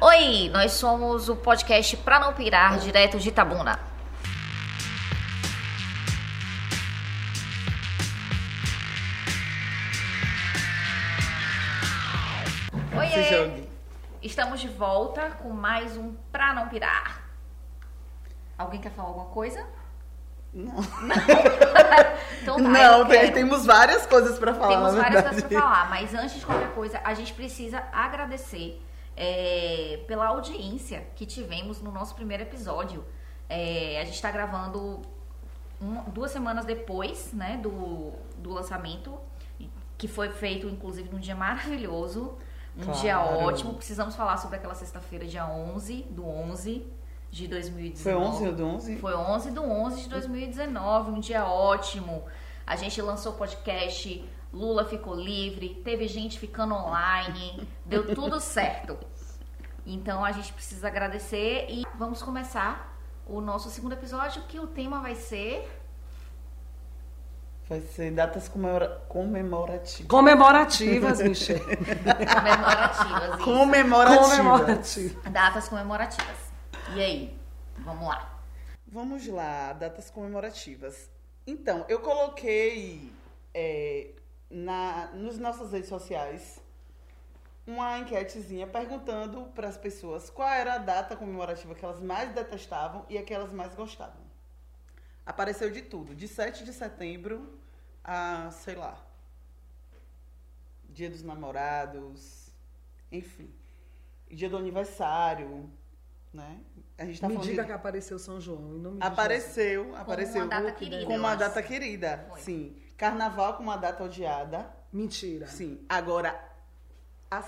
Oi, nós somos o podcast Pra Não Pirar, direto de Itabuna. Oiê! jogue. Estamos de volta com mais um Pra Não Pirar. Alguém quer falar alguma coisa? Não, Então tá, não tem- temos várias coisas pra falar. Temos várias coisas pra falar, mas antes de qualquer coisa, a gente precisa agradecer é, pela audiência que tivemos no nosso primeiro episódio. É, a gente tá gravando um- duas semanas depois, né, do, do lançamento, que foi feito, inclusive, num dia maravilhoso, um Claro. dia ótimo. Precisamos falar sobre aquela sexta-feira, dia 11 do 11 de 2019. Foi 11 ou do 11? Foi 11 do 11 de 2019, um dia ótimo. A gente lançou o podcast, Lula ficou livre, teve gente ficando online, deu tudo certo. Então a gente precisa agradecer e vamos começar o nosso segundo episódio, que o tema vai ser Vai ser datas comemora... comemorativas. Comemorativas, Michelle. comemorativas. isso. Comemorativas. Comemorativas. Datas comemorativas. E aí? Vamos lá. Vamos lá, datas comemorativas. Então, eu coloquei é, na, nos nossas redes sociais uma enquetezinha perguntando para as pessoas qual era a data comemorativa que elas mais detestavam e a que elas mais gostavam. Apareceu de tudo, de 7 de setembro a, sei lá, Dia dos Namorados, enfim, Dia do aniversário, né? A gente tá Me diga de... que apareceu São João. Em nome de Apareceu, apareceu. uma data com querida. Com uma data querida, Foi. sim. Carnaval com uma data odiada. Mentira. sim. Agora, a,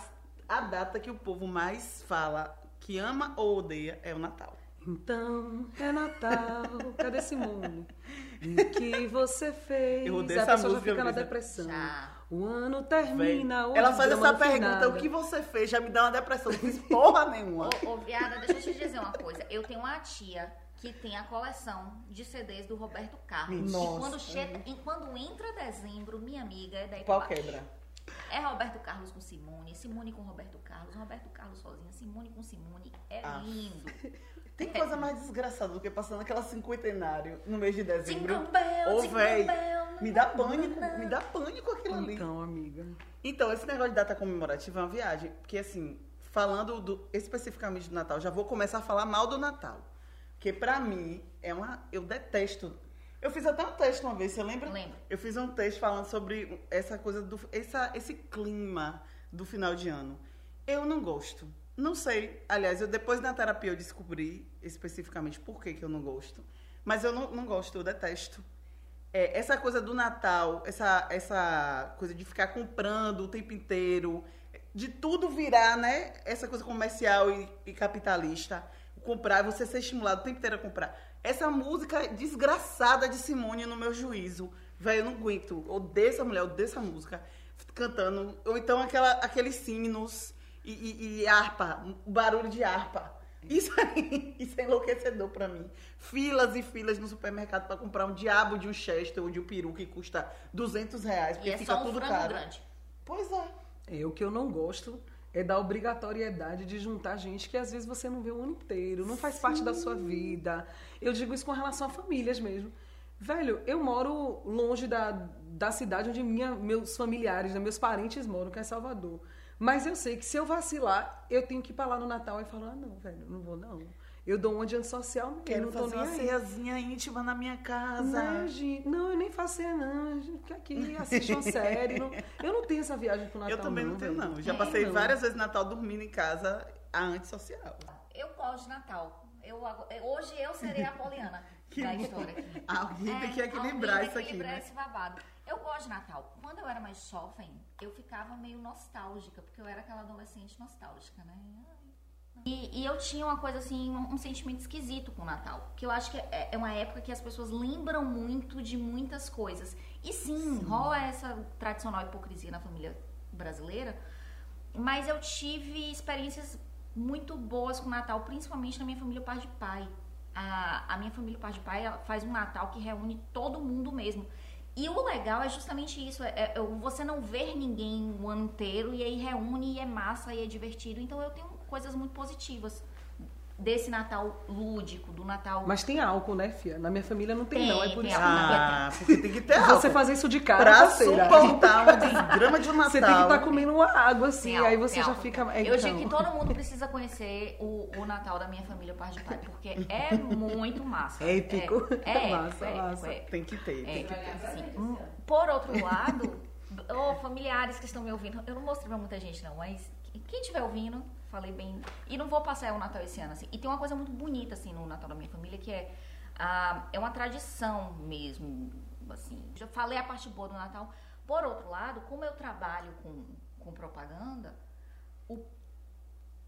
a data que o povo mais fala que ama ou odeia é o Natal. Então, é Natal. Cadê Simone? O que você fez? Eu odeio a essa pessoa já música, fica na depressão. Já. O ano termina. o Ela faz essa pergunta, o que você fez? Já me dá uma depressão. Não fiz porra nenhuma. Ô, ô, viada, deixa eu te dizer uma coisa. Eu tenho uma tia que tem a coleção de CDs do Roberto Carlos. Nossa. E quando, chega, e quando entra dezembro, minha amiga é daí baixo. quebra. É Roberto Carlos com Simone, Simone com Roberto Carlos, Roberto Carlos sozinha, Simone com Simone. É Ah. lindo. Tem coisa mais desgraçada do que passando aquela cinquentenário no mês de dezembro. Jingle bell, Ô, véi, me dá pânico, me dá pânico aquilo ali. Então, amiga. Então, esse negócio de data comemorativa é uma viagem. Porque, assim, falando do- especificamente do Natal, já vou começar a falar mal do Natal. Porque, pra mim, é uma. Eu detesto. Eu fiz até um texto uma vez, você lembra? Lembro. Eu fiz um texto falando sobre essa coisa do. Essa, esse clima do final de ano. Eu não gosto. Não sei. Aliás, eu depois na terapia eu descobri especificamente por que, que eu não gosto. Mas eu não, não gosto, eu detesto. É, essa coisa do Natal, essa, essa coisa de ficar comprando o tempo inteiro, de tudo virar, né? Essa coisa comercial e, e capitalista. Comprar, você ser estimulado o tempo inteiro a comprar. Essa música desgraçada de Simone no meu juízo. Velho, eu não aguento. Odeio essa mulher, odeio essa música. Cantando. Ou então aquela, aqueles sinos e, e, e harpa, barulho de harpa. Isso aí, isso é enlouquecedor pra mim. Filas e filas no supermercado pra comprar um diabo de um Chester ou de um peru que custa 200 reais, E porque é fica só um tudo caro. grande. Pois é. É, o que eu não gosto é da obrigatoriedade de juntar gente que às vezes você não vê o ano inteiro, não faz parte da sua vida. Eu digo isso com relação a famílias mesmo. Velho, eu moro longe da, da cidade onde minha, meus familiares, né, meus parentes moram, que é Salvador. Mas eu sei que se eu vacilar, eu tenho que ir pra lá no Natal e falar, ah, não, velho, não vou não. Eu dou um adiante social mesmo, Quero não tô fazer nem uma aí. ceiazinha íntima na minha casa. Não, gente, não, eu nem faço ceia, não. A gente fica aqui, assiste uma série. não- eu não tenho essa viagem pro Natal, Eu também não, tenho, velho. não. Já É, passei não. várias vezes Natal dormindo em casa, a antissocial. Eu gosto de Natal. Eu, ago- hoje eu serei a Poliana Que da bom. história aqui. Alguém tem que É, equilibrar alguém isso aqui, equilibrar né? esse babado. Eu gosto de Natal. Quando eu era mais jovem, eu ficava meio nostálgica, porque eu era aquela adolescente nostálgica, né? E, e eu tinha uma coisa assim, um, um sentimento esquisito com o Natal. Que eu acho que é, é uma época que as pessoas lembram muito de muitas coisas. E sim, rola essa tradicional hipocrisia na família brasileira. Mas eu tive experiências muito boas com o Natal, principalmente na minha família par de pai. A, a minha família par de pai faz um Natal que reúne todo mundo mesmo. E o legal é justamente isso, é, é você não ver ninguém o ano inteiro e aí reúne e é massa e é divertido. Então eu tenho coisas muito positivas desse Natal lúdico, do Natal. Mas tem álcool, né, Fia? Na minha família não tem, Tem, não. É por tem isso que álcool. Ah, porque tem que ter você álcool. fazer isso de cara, Pra suportar uma desgrama de um Natal. Você tem que estar comendo uma água assim, álcool, aí você já álcool. fica. É, Eu então. digo que todo mundo precisa conhecer o, o Natal da minha família, o Pai de Pai, porque é muito massa. É épico. É, é Massa, épico, é massa. épico, é Tem que ter, É, tem que ter. sim. Hum, Por outro lado, ô, familiares que estão me ouvindo, eu não mostrei pra muita gente não, mas quem estiver ouvindo, falei bem. E não vou passar o Natal esse ano, assim. E tem uma coisa muito bonita, assim, no Natal da minha família, que é, ah, é uma tradição mesmo, assim. Já falei a parte boa do Natal. Por outro lado, como eu trabalho com, com propaganda, o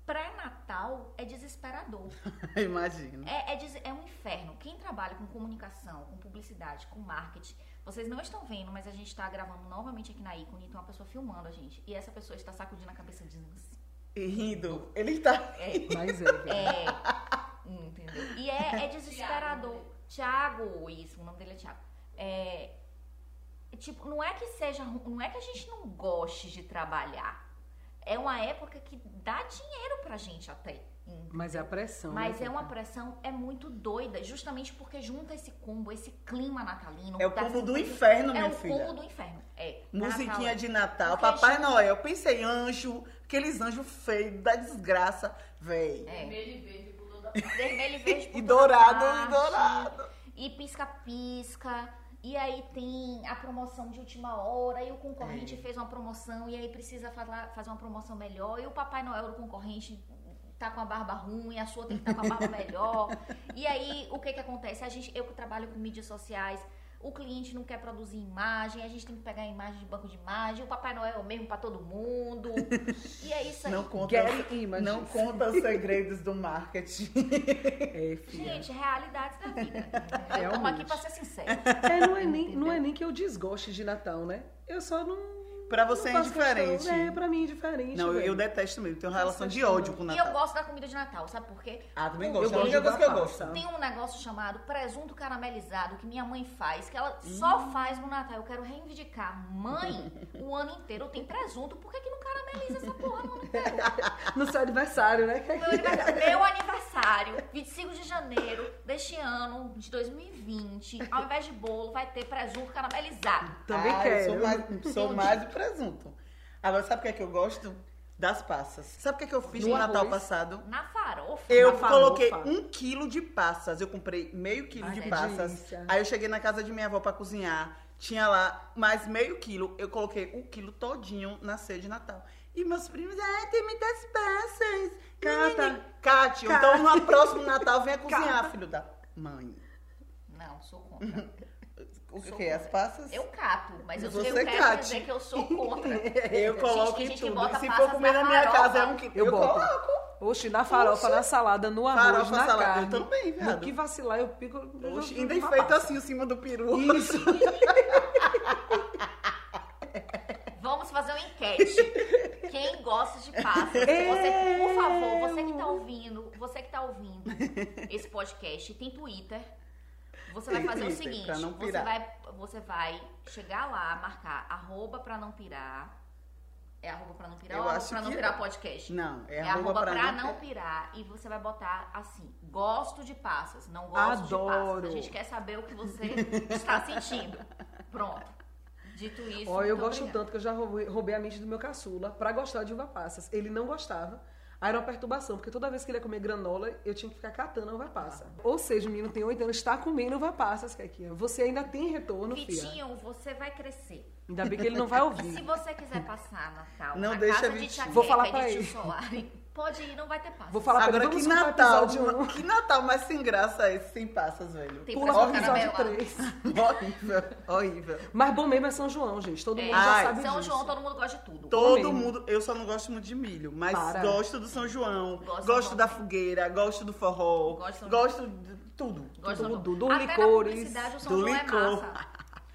pré-natal é desesperador. Imagina. É, é, é um inferno. Quem trabalha com comunicação, com publicidade, com marketing, vocês não estão vendo, mas a gente está gravando novamente aqui na ícone, tem uma pessoa filmando a gente. E essa pessoa está sacudindo a cabeça dizendo assim. E rindo. Ele está. Mas é. É. entendeu? E é, é desesperador. Tiago, isso, o nome dele é Tiago. É, tipo, não é que seja. Não é que a gente não goste de trabalhar. É uma época que dá dinheiro pra gente até. Mas é a pressão. Mas né, é uma pressão, é muito doida, justamente porque junta esse combo, esse clima natalino. É o combo do inferno, É minha o filha. combo do inferno. É. Musiquinha Natal. de Natal, Porque Papai chama- Noel. Pensei, anjo, aqueles anjos feios, da desgraça, véi. É. Vermelho e verde pulou da Vermelho e verde E dourado, e dourado. E pisca-pisca. E aí tem a promoção de última hora, e o concorrente É. fez uma promoção, e aí precisa falar- fazer uma promoção melhor, e o Papai Noel do concorrente tá com a barba ruim, a sua tem que estar com a barba melhor. E aí, o que que acontece? A gente, eu que trabalho com mídias sociais, o cliente não quer produzir imagem, a gente tem que pegar a imagem de banco de imagem, o Papai Noel é o mesmo pra todo mundo. E é isso aí. Não conta, não conta os segredos do marketing. É. Gente, realidades da vida. Estamos aqui pra ser sincero. É, não, é nem, não é nem que eu desgoste de Natal, né? Eu só não. Pra você é indiferente. questão. É, pra mim é indiferente. Não, eu, eu detesto mesmo. Tenho uma relação de ódio com o E eu Natal. gosto da comida de Natal, sabe por quê? Ah, também Eu gosto. É a gosto coisa que eu gosto. passa. Tem um negócio chamado presunto caramelizado que minha mãe faz, que ela Hum. só faz no Natal. Eu quero reivindicar. Mãe, o ano inteiro tem presunto, por que, que não carameliza essa porra no ano inteiro? No seu aniversário, né? Meu aniversário, meu aniversário, 25 de janeiro deste ano, de 2020, ao invés de bolo, vai ter presunto caramelizado. Também ah, quero. Eu sou mais, sou mais do presunto. Agora, sabe o que é que eu gosto? Das passas. Sabe o que é que eu fiz Do no Natal passado? Na farofa. Eu Na farofa. coloquei um quilo de passas. Eu comprei meio quilo Mas de é passas. delícia. Aí eu cheguei na casa de minha avó pra cozinhar. Tinha lá mais meio quilo. Eu coloquei o quilo todinho na ceia de Natal. E meus primos, ah, tem muitas passas. Cata. Cate, então no próximo Natal venha cozinhar, filho da mãe. Não, sou contra. O Sou que? As passas? Eu cato, mas eu, Você eu quero cate. dizer que eu sou contra. Eu coloco tem em gente que tudo. bota se for comer na na minha casa, é um quilo. Eu Eu, boto. coloco. Oxe, na farofa, Oxe. na salada, no arroz, Farofa, na salada, carne. eu também, No viado. que vacilar, eu pico... jogo ainda uma enfeito passa. assim em cima do peru. Isso. Vamos fazer uma enquete. Quem gosta de passas? Você, por favor, você que tá ouvindo, você que tá ouvindo esse podcast, tem Twitter. Você vai fazer o seguinte, não você vai, você vai chegar lá, marcar arroba pra não pirar. É arroba pra não pirar Eu ou arroba pra não pirar é. podcast? Não, é, É arroba, arroba pra, pra não... não pirar e você vai botar assim, gosto de passas, não gosto de Adoro. passas. A gente quer saber o que você está sentindo. Pronto. Dito isso, Ó, eu gosto obrigada. tanto que eu já roubei, roubei a mente do meu caçula pra gostar de uva passas. Ele não gostava. Aí era uma perturbação, porque toda vez que ele ia comer granola, eu tinha que ficar catando a uva passa. Ou seja, o menino tem 8 anos, está comendo uva passas, Kequinha. Você ainda tem retorno, filha. Vitinho, você vai crescer. Ainda bem que ele não vai Se ouvir. você quiser passar Natal Não na deixa casa de Vitinho. Vou falar pra ele. Pode ir, não vai ter passa. Vou falar pra Agora ele, que Natal, episódio um. que Natal mais sem graça é esse sem passas, velho. Tem Pula na episódio. 3. horrível, horrível. Mas bom mesmo é São João, gente. Todo É, mundo já Ai, sabe São disso. João, todo mundo gosta de tudo. Todo mundo, eu só não gosto muito de milho, mas Para. gosto do São João, Gosto gosto, da fogueira, gosto do forró, Gosto gosto de tudo. Gosto Tudo, do, do Até licores, na publicidade o São do João licor. é massa.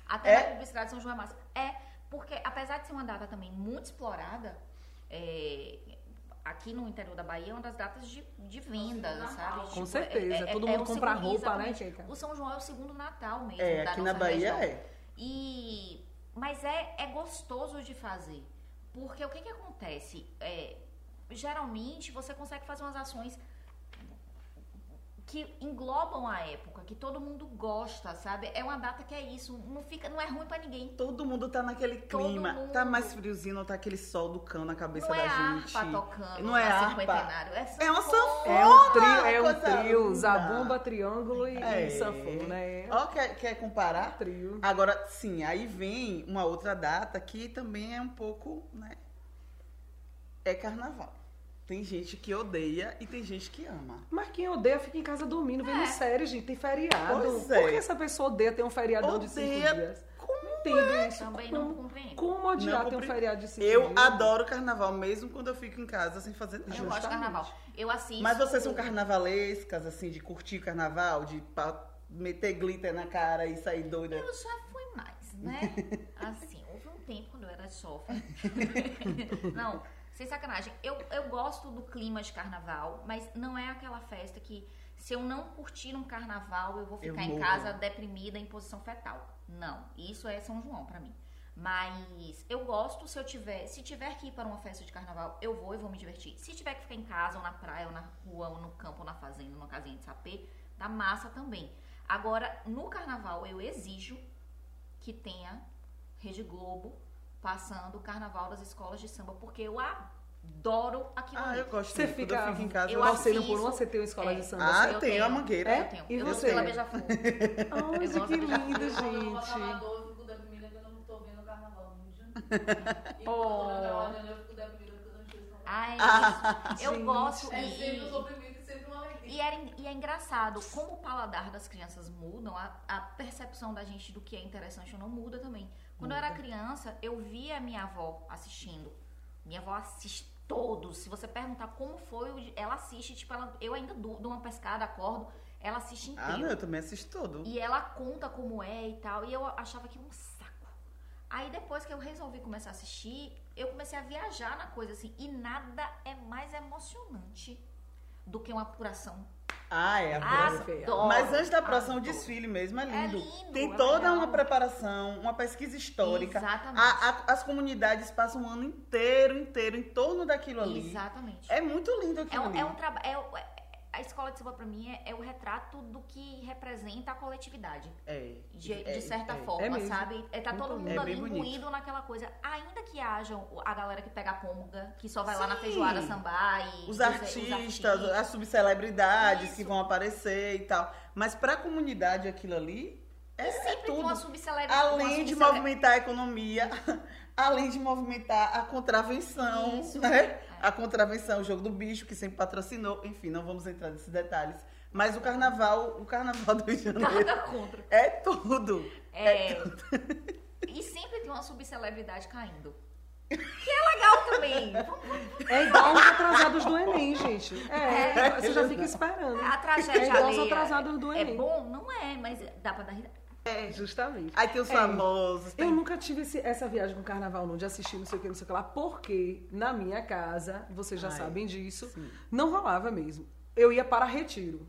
Até É? na publicidade São João é massa. É, porque apesar de ser uma data também muito explorada, é, aqui no interior da Bahia é uma das datas de, de venda, Natal. sabe? Com Tipo, certeza, todo o mundo compra segundo- roupa, né. Keika? O São João é o segundo Natal mesmo. É, da aqui na Bahia região. é. E, mas é, é gostoso de fazer. Porque o que, que acontece? É, geralmente você consegue fazer umas ações que englobam a época, que todo mundo gosta, sabe? É uma data que é isso, não fica, não é ruim para ninguém. Todo mundo tá naquele Todo clima. mundo. Tá mais friozinho, não tá aquele sol do cão na cabeça Não é da a gente. harpa tocando, Não é harpa. cinquentenário, é É uma sanfona. É um trio, é um trio, zabumba, triângulo e, É. e sanfona. É Ó, quer, quer um comparar? trio. Agora, sim, aí vem uma outra data que também é um pouco, né? É carnaval. Tem gente que odeia e tem gente que ama. Mas quem odeia fica em casa dormindo, vendo É. série, gente. Tem feriado. Pois é. Por que essa pessoa odeia ter um feriadão de cinco Odeia dias? como Não entendo isso. Também não como, compreendo. como odiar Não ter um feriado de cinco Eu dias? adoro carnaval, mesmo quando eu fico em casa sem fazer nada. Eu gosto de carnaval. Eu assisto. Mas vocês são carnavalescas, assim, de curtir carnaval, de meter glitter na cara e sair doida? Eu já fui mais, né? Assim, houve um tempo quando eu era jovem. não, sem sacanagem. Eu, eu gosto do clima de carnaval, mas não é aquela festa que se eu não curtir um carnaval, eu vou Eu ficar em morro. casa deprimida em posição fetal. Não, isso é São João pra mim. Mas eu gosto se eu tiver, se tiver que ir para uma festa de carnaval, eu vou e vou me divertir. Se tiver que ficar em casa, ou na praia, ou na rua, ou no campo, ou na fazenda, numa casinha de sapê, tá massa também. Agora, no carnaval, eu exijo que tenha Rede Globo passando o carnaval das escolas de samba, porque eu adoro aquilo Ah, ali. eu gosto Você fica eu fico em casa. eu torcendo assisto- por uma, você tem uma escola de samba. Ah, eu tenho a mangueira. É? Eu tenho. E eu você? pela beija-flor. Ai, que lindo, gente. Salvador, eu fico deprimida que eu não tô vendo o carnaval no Rio de Janeiro. E quando eu tô na Carolina, eu fico deprimida que eu não estou São Paulo. Ai, Ah, eu gente. gosto. É e- sempre um sofrimento e sempre uma alegria. E, era, e é engraçado, como o paladar das crianças mudam, a, a percepção da gente do que é interessante ou não muda também. Quando eu era criança, eu via minha avó assistindo. Minha avó assiste todos. Se você perguntar como foi, ela assiste, tipo, ela, eu ainda dou, dou uma pescada, acordo, ela assiste inteiro. Ah, não, eu também assisto todo. E ela conta como é e tal. E eu achava aquilo um saco. Aí depois que eu resolvi começar a assistir, eu comecei a viajar na coisa assim. E nada é mais emocionante do que uma apuração. Ah, é a. Adoro. Mas antes da próxima, o desfile mesmo é É lindo. lindo, Tem é toda legal. uma preparação, uma pesquisa histórica. Exatamente. A- a- as comunidades passam um ano inteiro, inteiro, em torno daquilo ali. Exatamente. É muito lindo É aquilo um, ali. é um trabalho. É, é- a escola de samba, pra mim, é, é o retrato do que representa a coletividade. É, De, é, de certa é. forma, É sabe? É, tá todo mundo É ali imbuído naquela coisa. Ainda que haja a galera que pega a pomga, que só vai lá na Sim. feijoada sambar e. Os dizer- artistas, as subcelebridades Isso. que vão aparecer e tal. Mas pra comunidade aquilo ali é, é Sempre tudo. uma subcelebridade. Além de movimentar a economia, além de movimentar a contravenção, Isso. né? A contravenção, o jogo do bicho, que sempre patrocinou. Enfim, não vamos entrar nesses detalhes. Mas o carnaval, o carnaval do Rio de Janeiro Nada contra. é tudo. É. E sempre tem uma subcelebridade caindo. Que é legal também. É igual os atrasados do Enem, gente. É, É. você já fica esperando. A tragédia É igual os atrasados do É Enem. bom? Não é, mas dá pra dar risada. É, justamente. Aí tem os É. famosos. Eu Tem... nunca tive esse- essa viagem com carnaval, não, de assistir não sei o que, não sei o que lá, porque na minha casa, vocês já Ai, sabem disso, sim. não rolava mesmo. Eu ia para retiro.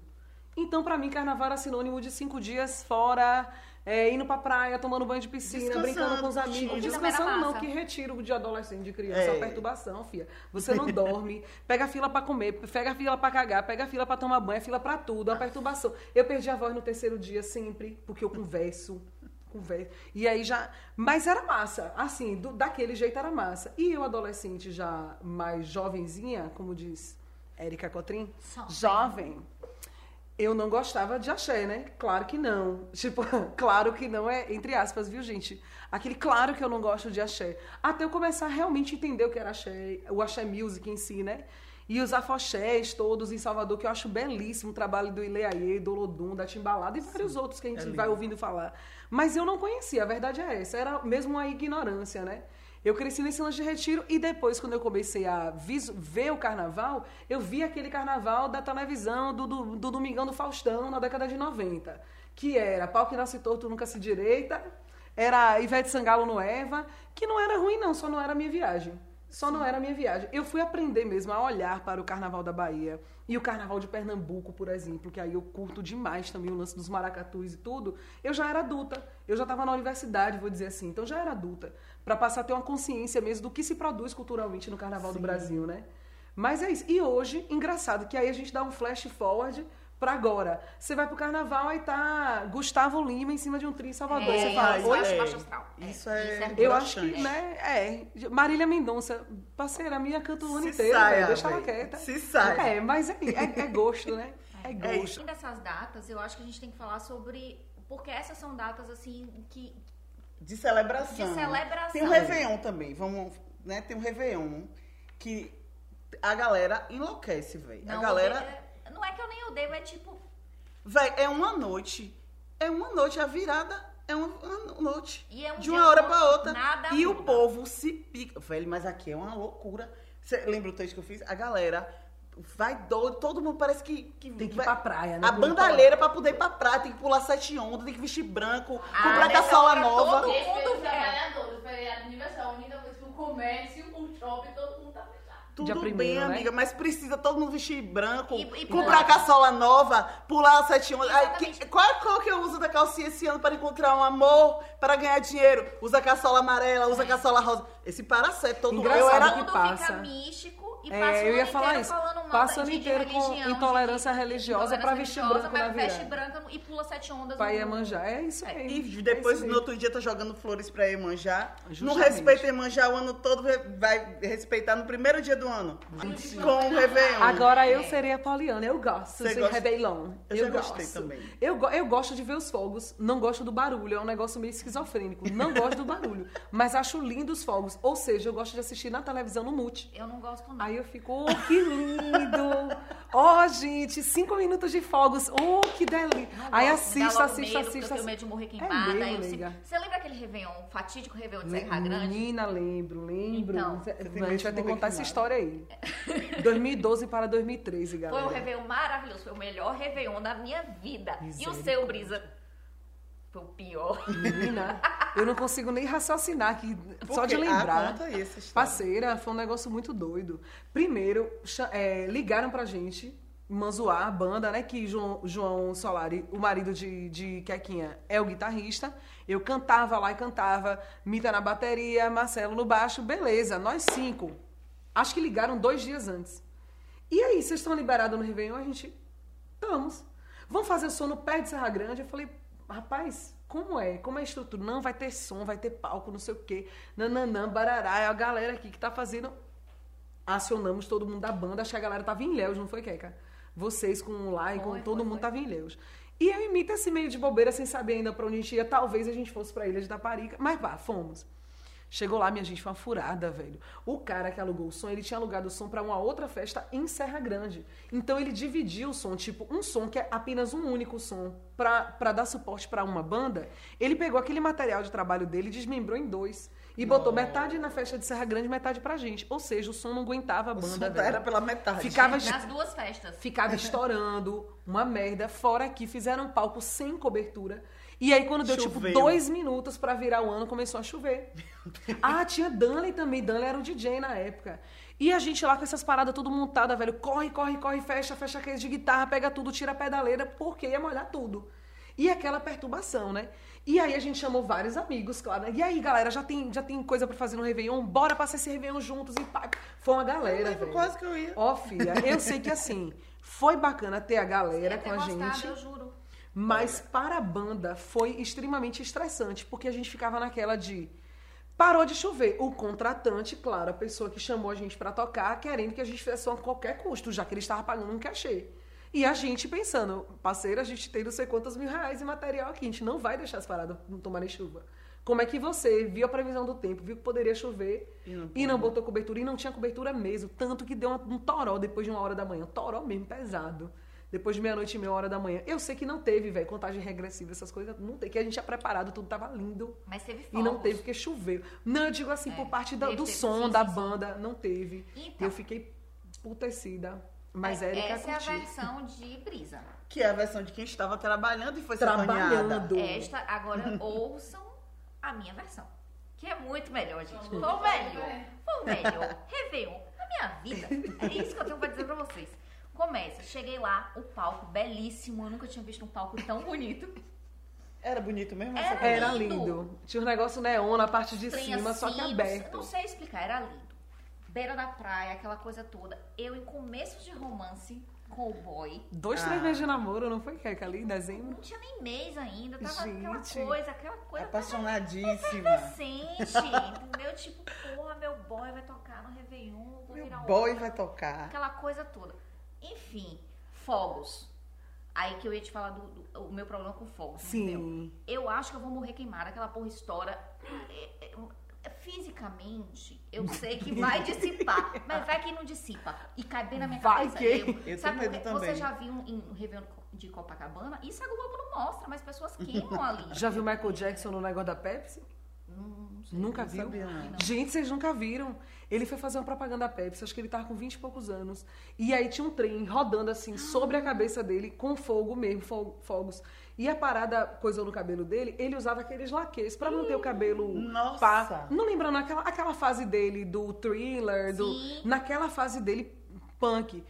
Então, pra mim, carnaval era sinônimo de cinco dias fora, é, indo pra praia, tomando banho de piscina, brincando com os amigos. Descansando não, que retiro de adolescente, de criança, É. uma perturbação, filha. Você não dorme, pega a fila pra comer, pega a fila pra cagar, pega a fila pra tomar banho, é fila pra tudo, é uma perturbação. Eu perdi a voz no terceiro dia sempre, porque eu converso. Conversa. E aí já. Mas era massa. Assim, do- daquele jeito era massa. E eu, adolescente, já mais jovenzinha, como diz Érica Cotrim, Jovem. jovem, eu não gostava de axé, né? Claro que não. Tipo, claro que não é, entre aspas, viu, gente? Aquele claro que eu não gosto de axé. Até eu começar a realmente entender o que era axé, o axé music em si, né? E os afoxés todos em Salvador, que eu acho belíssimo o trabalho do Ileaie, do Lodum, da Timbalada e vários outros que a gente é vai ouvindo falar. Mas eu não conhecia, a verdade é essa. Era mesmo uma ignorância, né? Eu cresci nesse lance de retiro e depois, quando eu comecei a ver o carnaval, eu vi aquele carnaval da televisão, do, do, do Domingão do Faustão, na década de 90. Que era Pau que nasce torto, nunca se direita. Era Ivete Sangalo no Eva, que não era ruim não, só não era a minha viagem. Só não era a minha viagem. Eu fui aprender mesmo a olhar para o Carnaval da Bahia e o Carnaval de Pernambuco, por exemplo, que aí eu curto demais também o lance dos maracatus e tudo. Eu já era adulta, eu já estava na universidade, vou dizer assim, então já era adulta, para passar a ter uma consciência mesmo do que se produz culturalmente no Carnaval do Sim. Brasil, né? Mas é isso. E hoje, engraçado, que aí a gente dá um flash forward pra agora. Você vai pro carnaval, aí tá Gustavo Lima em cima de um tri em Salvador. É, você fala, isso, oi? é, baixo astral. isso é- Eu acho que, né, é. Marília Mendonça, parceira minha, canta o ano Se inteiro, saia, deixa ela quieta. Se saia. É, mas é, é, é gosto, né? É É gosto. isso. Além dessas datas, eu acho que a gente tem que falar sobre. Porque essas são datas, assim, que. De celebração. De celebração. Tem o Réveillon também, vamos, né? Tem o Réveillon que a galera enlouquece, velho. A galera, não é que eu nem odeio, é tipo. velho, é uma noite. É uma noite, a virada é uma, uma noite. E é um de uma hora pra outra. nada e o muda. povo se pica. Velho, mas aqui é uma loucura. Você lembra o texto que eu fiz? A galera vai doido, todo mundo parece que, que Tem que ir vai- pra praia, né? A bandalheira pra poder ir pra praia, tem que pular sete ondas, tem que vestir branco, Ah, comprar caçola nova. todo mundo os quer. trabalhadores, o feriado o comércio, o shopping, todo mundo. Tudo Dia bem, primeiro, né? amiga, mas precisa todo mundo vestir branco, E- e comprar caçola nova, pular sete ondas. Ai, que- qual é a cor que eu uso da calcinha esse ano para encontrar um amor, para ganhar dinheiro? Usa caçola amarela, usa caçola rosa. Esse paracé todo Engraçado eu era que passa. fica místico e É, passa eu ia falar isso. falando mal Passa o de- ano inteiro com religião, intolerância de- religiosa pra vestir religiosa, branco na mas veste branca e pula sete ondas. Pra Iemanjá. É isso É. mesmo. E É depois, isso no outro dia, tá jogando flores pra Emanjá. Não Justamente. respeita Emanjá o ano todo, vai respeitar no primeiro dia do ano. Com o Réveillon. Agora eu É. serei a Poliana, eu gosto Você de gosta? Réveillon. Eu já gostei gosto. também. Eu, go- eu gosto de ver os fogos, não gosto do barulho, é um negócio meio esquizofrênico. Não gosto do barulho, mas acho lindo os fogos. Ou seja, eu gosto de assistir na televisão no mute. Eu não gosto, não. Aí eu fico, oh, que lindo! Ó, gente, cinco minutos de fogos, oh, que delícia! Aí assista, assista, medo, assista. Eu tenho medo de morrer É queimada. mesmo, aí eu Você lembra aquele Réveillon, fatídico Réveillon de Serra Grande? Menina, lembro, lembro. Então. A gente vai ter que contar essa história aí. 2012 para 2013, Foi galera. um Réveillon maravilhoso, foi o melhor Réveillon da minha vida. E o seu, Brisa? Foi o pior. Menina, eu não consigo nem raciocinar aqui, só de Porque- lembrar. Ah, conta aí essa história. Parceira, foi um negócio muito doido. Primeiro, é, ligaram pra gente, Manzoar, a banda, né? Que João, João Solari, o marido de, de Quequinha, é o guitarrista. Eu cantava lá e cantava. Mita na bateria, Marcelo no baixo. Beleza, nós cinco. Acho que ligaram dois dias antes. E aí, vocês estão liberados no Réveillon? A gente, estamos. Vamos fazer o som no pé de Serra Grande? Eu falei, rapaz, como é? Como é a estrutura? Não, vai ter som, vai ter palco, não sei o quê. Nananã, barará. É a galera aqui que tá fazendo. Acionamos todo mundo da banda. Acho que a galera tava em Ilhéus, não foi, Keca? Vocês com o Lai, com Foi, todo foi, mundo foi. tava em Ilhéus. E eu imito esse meio de bobeira, sem saber ainda pra onde a gente ia. Talvez a gente fosse pra Ilha de Taparica. Mas vá, fomos. Chegou lá, minha gente, foi uma furada, velho. O cara que alugou o som, ele tinha alugado o som pra uma outra festa em Serra Grande. Então ele dividiu o som, tipo, um som que é apenas um único som pra, pra dar suporte pra uma banda. Ele pegou aquele material de trabalho dele e desmembrou em dois. E botou metade na festa de Serra Grande, metade pra gente. Ou seja, o som não aguentava a O banda, som velho. era pela metade. Ficava Nas duas festas. ficava estourando, uma merda. Fora que fizeram um palco sem cobertura. E aí, quando deu, Choveu. tipo, dois minutos pra virar o ano, começou a chover. Ah, tinha Danley também. Danley era o DJ na época. E a gente lá com essas paradas tudo montada, velho. Corre, corre, corre, fecha, fecha case de guitarra, pega tudo, tira a pedaleira, porque ia molhar tudo. E aquela perturbação, né? E aí a gente chamou vários amigos, claro. né? E aí, galera, já tem, já tem coisa pra fazer no Réveillon? Bora passar esse Réveillon juntos e pá. Foi uma Eu galera, velho. quase que eu ia. Ó, filha, eu sei que assim, foi bacana ter a galera Eu com a gostado, gente, eu juro. Mas para a banda foi extremamente estressante, porque a gente ficava naquela de parou de chover. O contratante, claro, a pessoa que chamou a gente pra tocar, querendo que a gente fizesse som a qualquer custo, já que ele estava pagando um cachê. E a gente pensando, parceiro, a gente tem não sei quantos mil reais em material aqui, a gente não vai deixar as paradas não tomarem chuva. Como é que você viu a previsão do tempo, viu que poderia chover E não e não botou cobertura e não tinha cobertura mesmo? Tanto que deu um toró depois de uma hora da manhã. Toró mesmo, pesado. Depois de meia-noite e meia hora da manhã. Eu sei que não teve, velho, contagem regressiva, essas coisas. Não tem, que a gente tinha preparado, tudo tava lindo. Mas teve E não fogos. teve porque choveu. Não, eu digo assim, É, por parte da- teve, do teve, som, sim, da sim, sim. banda, não teve. Então. Eu fiquei putecida. Mas É, Érica Essa é a versão de brisa. Que é a versão de quem estava trabalhando e foi Trabalhando. Esta, agora ouçam a minha versão. Que é muito melhor, gente. Foi o melhor. Foi o melhor. Réveillon da minha vida. É isso que eu tenho pra dizer pra vocês. Começa, cheguei lá, o palco belíssimo. Eu nunca tinha visto um palco tão bonito. Era bonito mesmo? Era essa Era lindo. lindo. Tinha um negócio neon na parte de cima, assim, só que não- aberto. Não sei explicar, era lindo. beira da praia, aquela coisa toda. Eu, em começo de romance com o boy, Dois, Ah. três meses de namoro, não foi, Keka, ali em dezembro? não tinha nem mês ainda, tava aquela Gente. coisa, aquela coisa Apaixonadíssima. recente, entendeu? Tipo, porra, meu boy vai tocar no Réveillon, vou Meu virar um boy vai tocar. aquela coisa toda. Enfim, fogos. Aí que eu ia te falar do, do- o meu problema com fogos. entendeu? Sim. Eu acho que eu vou morrer queimada, aquela porra estoura. É, é, é, Fisicamente, eu sei que vai dissipar, mas vai que não dissipa. E cai bem na minha Vai cabeça. que- Eu, Eu sabe tenho por medo quê? Você também. já viu em um Réveillon de Copacabana? Isso a Globo não mostra, mas pessoas queimam ali. Já viu Michael Jackson no negócio da Pepsi? Não, não sei. Nunca não viu? sabia, não. Gente, vocês nunca viram. Ele foi fazer uma propaganda da Pepsi, acho que ele tava com 20 e poucos anos. E aí tinha um trem rodando assim sobre a cabeça dele, com fogo mesmo, fo- fogos. E a parada, coisa no cabelo dele, ele usava aqueles laques pra manter o cabelo Nossa! pá. Não lembrando aquela, aquela fase dele do thriller, do, naquela fase dele punk.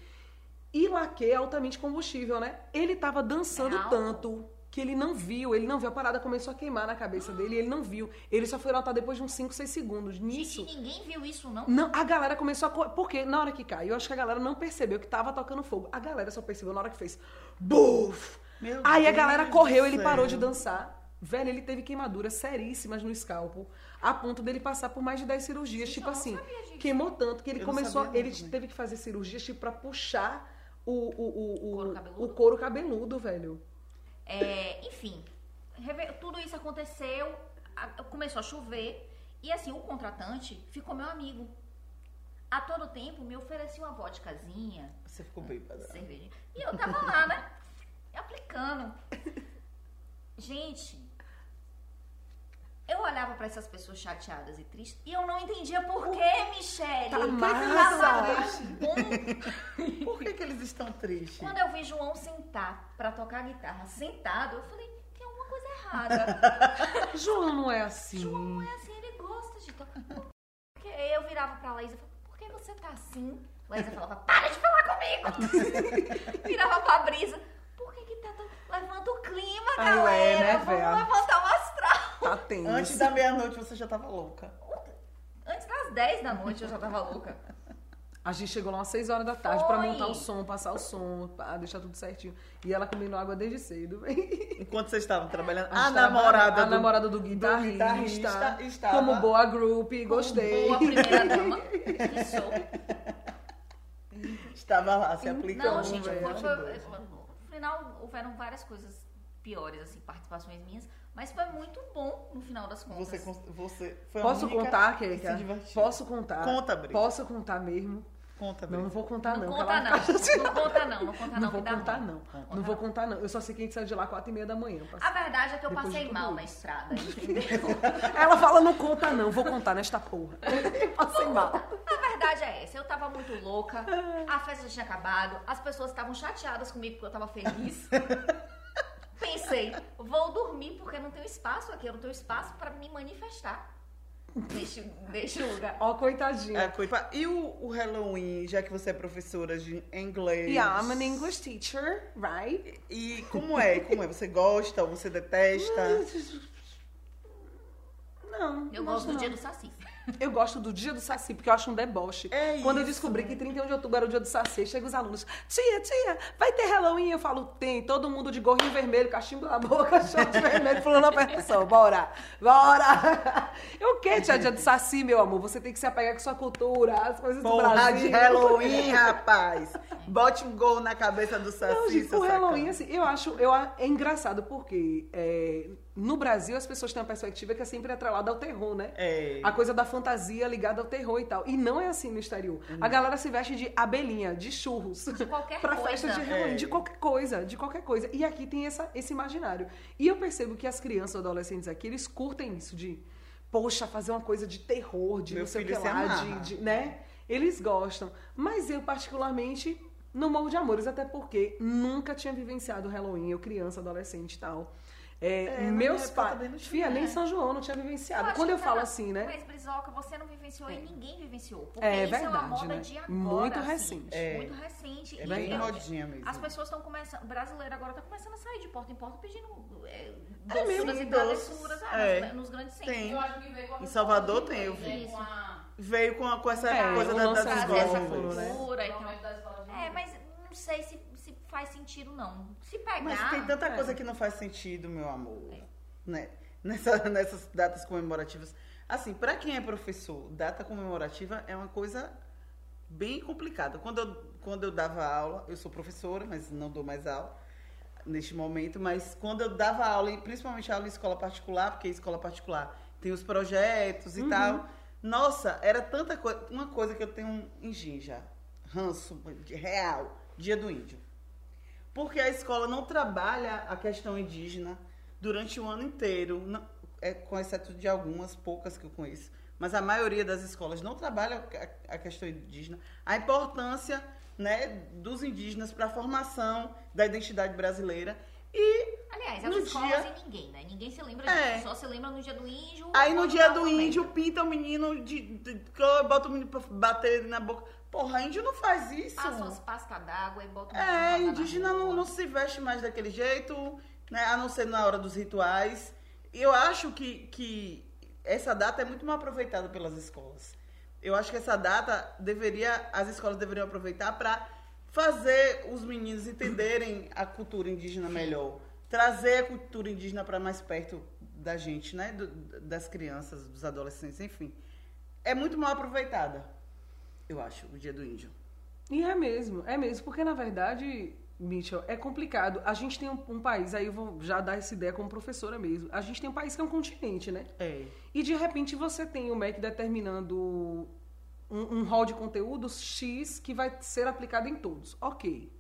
E laque é altamente combustível, né? Ele tava dançando É tanto que ele não viu, ele não viu. A parada começou a queimar na cabeça dele e ele não viu. Ele só foi notar depois de uns 5, 6 segundos. Nisso, Gente, ninguém viu isso, não? não, a galera começou a. Porque na hora que caiu, eu acho que a galera não percebeu que tava tocando fogo. A galera só percebeu na hora que fez. Buf! Meu Aí a Deus galera do correu, ele parou de dançar. Velho, ele teve queimaduras seríssimas no escalpo, a ponto dele passar por mais de 10 cirurgias. Gente, tipo assim, sabia queimou tanto que ele Eu começou. sabia Ele teve que fazer cirurgias, tipo, pra puxar o, o, o, o, Couro cabeludo? o couro cabeludo, velho. É, enfim, tudo isso aconteceu, começou a chover e assim, o contratante ficou meu amigo. A todo tempo me oferecia uma vodkazinha, Você ficou bêbada. cervejinha. E eu tava lá, né? Aplicando. Gente, eu olhava pra essas pessoas chateadas e tristes e eu não entendia por que, Michelle. Tá massa. bom. Por que, que eles estão tristes? Quando eu vi João sentar pra tocar guitarra sentado, eu falei, tem alguma coisa errada. João não é assim. João não é assim, ele gosta de tocar. Porque eu virava pra Laísa e falava, por que você tá assim? Laísa falava, para de falar comigo! virava pra Brisa, por que que tá tão... Levanta o clima, Ah, galera! é, né, Vamos levantar o astral! Tá tenso. Antes da meia-noite você já tava louca. Antes das 10 da noite eu já tava louca. A gente chegou lá umas 6 horas da tarde pra Foi. montar o som, passar o som, pá, deixar tudo certinho. E ela comendo água desde cedo. Enquanto vocês estavam trabalhando, A a, namorada a do, namorada do guitarrista, guitarrista estava- como boa group, gostei. Boa primeira dama. Que estava lá se aplicando. Não, gente, velho. foi, foi, no final houveram várias coisas piores, assim, participações minhas, mas foi muito bom no final das contas. Você, você foi Posso única contar, que Keka? se divertiu. Posso contar? Conta, Brisa. Posso contar mesmo? Conta, Não, não Brisa. vou contar Não não. conta não, não conta não, não conta não, Não vou contar não. Conta Não vou contar não. Eu só sei que a gente saiu de lá quatro e meia da manhã. A verdade é que eu Depois de passei mal na estrada, entendeu? Ela fala, não conta não. Vou contar nesta porra. Passei mal. A verdade é essa, eu tava muito louca, a festa já tinha acabado, as pessoas estavam chateadas comigo porque eu tava feliz. Pensei, vou dormir porque não tenho espaço aqui, eu não tenho espaço pra me manifestar. Deixa, deixa o lugar. Ó, coitadinha. É, coisa- E o, o Halloween, já que você é professora de inglês? Yeah, I'm an English teacher, right? E como é? Como é? Você gosta ou você detesta? Não, Eu não gosto do não. dia do Saci. Eu gosto do dia do Saci, porque eu acho um deboche. É Quando eu isso. descobri que 31 de outubro era o dia do Saci, chega os alunos, tia, tia, vai ter Halloween? Eu falo, tem, todo mundo de gorrinho vermelho, cachimbo na boca, short vermelho, falando a pessoa, bora, bora. Eu o quê, tia, dia do Saci, meu amor? Você tem que se apegar com sua cultura, as coisas do Porra Brasil. de Halloween, rapaz! Bote um gol na cabeça do Saci, Não, gente, o Halloween, assim, eu acho, eu, é engraçado porque é, no Brasil as pessoas têm uma perspectiva que é sempre atrelada ao terror, né? É. A coisa da fantasia ligada ao terror e tal. E não é assim no exterior. A galera se veste de abelhinha, de churros. De qualquer pra coisa. festa de Halloween, É. de qualquer coisa, de qualquer coisa. E aqui tem essa, esse imaginário. E eu percebo que as crianças ou adolescentes aqui, eles curtem isso de, poxa, fazer uma coisa de terror, de Meu não sei o que lá, de, de- né? Eles gostam. Mas eu, particularmente, não morro de amores, até porque nunca tinha vivenciado o Halloween, eu criança, adolescente e tal. É, É, meus pais. Fia, nem né? São João não tinha vivenciado. acho Quando eu que falo assim, né? Mas, Brizoca, você não vivenciou e ninguém vivenciou. Porque É isso é uma verdade, moda né? de agora. Muito assim, recente. É. Muito recente. É bem eu- modinha mesmo. As pessoas estão começando. O brasileiro agora está começando a sair de porta em porta pedindo é, doçuras e travessuras ah, É. nos, nos grandes centros. Tem. Eu acho que veio com a Em Salvador tem, eu vi. com a- veio com, a- com essa É, coisa da, das essa escolas. né? e É, inglês. mas não sei se, se faz sentido, não. Se pegar. Mas tem tanta É. coisa que não faz sentido, meu amor. Né? Nessa- nessas datas comemorativas. Assim, pra quem é professor, data comemorativa é uma coisa bem complicada. Quando eu, quando eu dava aula, eu sou professora, mas não dou mais aula neste momento, mas quando eu dava aula, e principalmente aula em escola particular, porque escola particular tem os projetos e tal. Nossa, era tanta coisa. Uma coisa que eu tenho em Ginja, ranço de real, dia do índio. Porque a escola não trabalha a questão indígena durante o ano inteiro, não- é, com exceto de algumas, poucas que eu conheço. Mas a maioria das escolas não trabalha a, a questão indígena. A importância né, dos indígenas para a formação da identidade brasileira. E Aliás, No as escolas dia- e ninguém, né? Ninguém se lembra É. disso. Só se lembra no dia do índio. aí no dia do índio pinta o menino de, de, de bota o menino pra bater na boca. Porra, índio não faz isso. Passa umas pastas d'água e bota É, indígena não, não se veste mais daquele jeito, né? A não ser na hora dos rituais. E eu acho que, que essa data é muito mal aproveitada pelas escolas. Eu acho que essa data deveria, as escolas deveriam aproveitar para fazer os meninos entenderem a cultura indígena melhor, trazer a cultura indígena para mais perto da gente, né? Do- das crianças, dos adolescentes, enfim. É muito mal aproveitada, eu acho, o Dia do Índio. E é mesmo, é mesmo, porque na verdade, Mitchell, é complicado. A gente tem um, um país, aí eu vou já dar essa ideia como professora mesmo. A gente tem um país que é um continente, né? É. E de repente você tem o MEC determinando um, um rol de conteúdos X que vai ser aplicado em todos. Ok.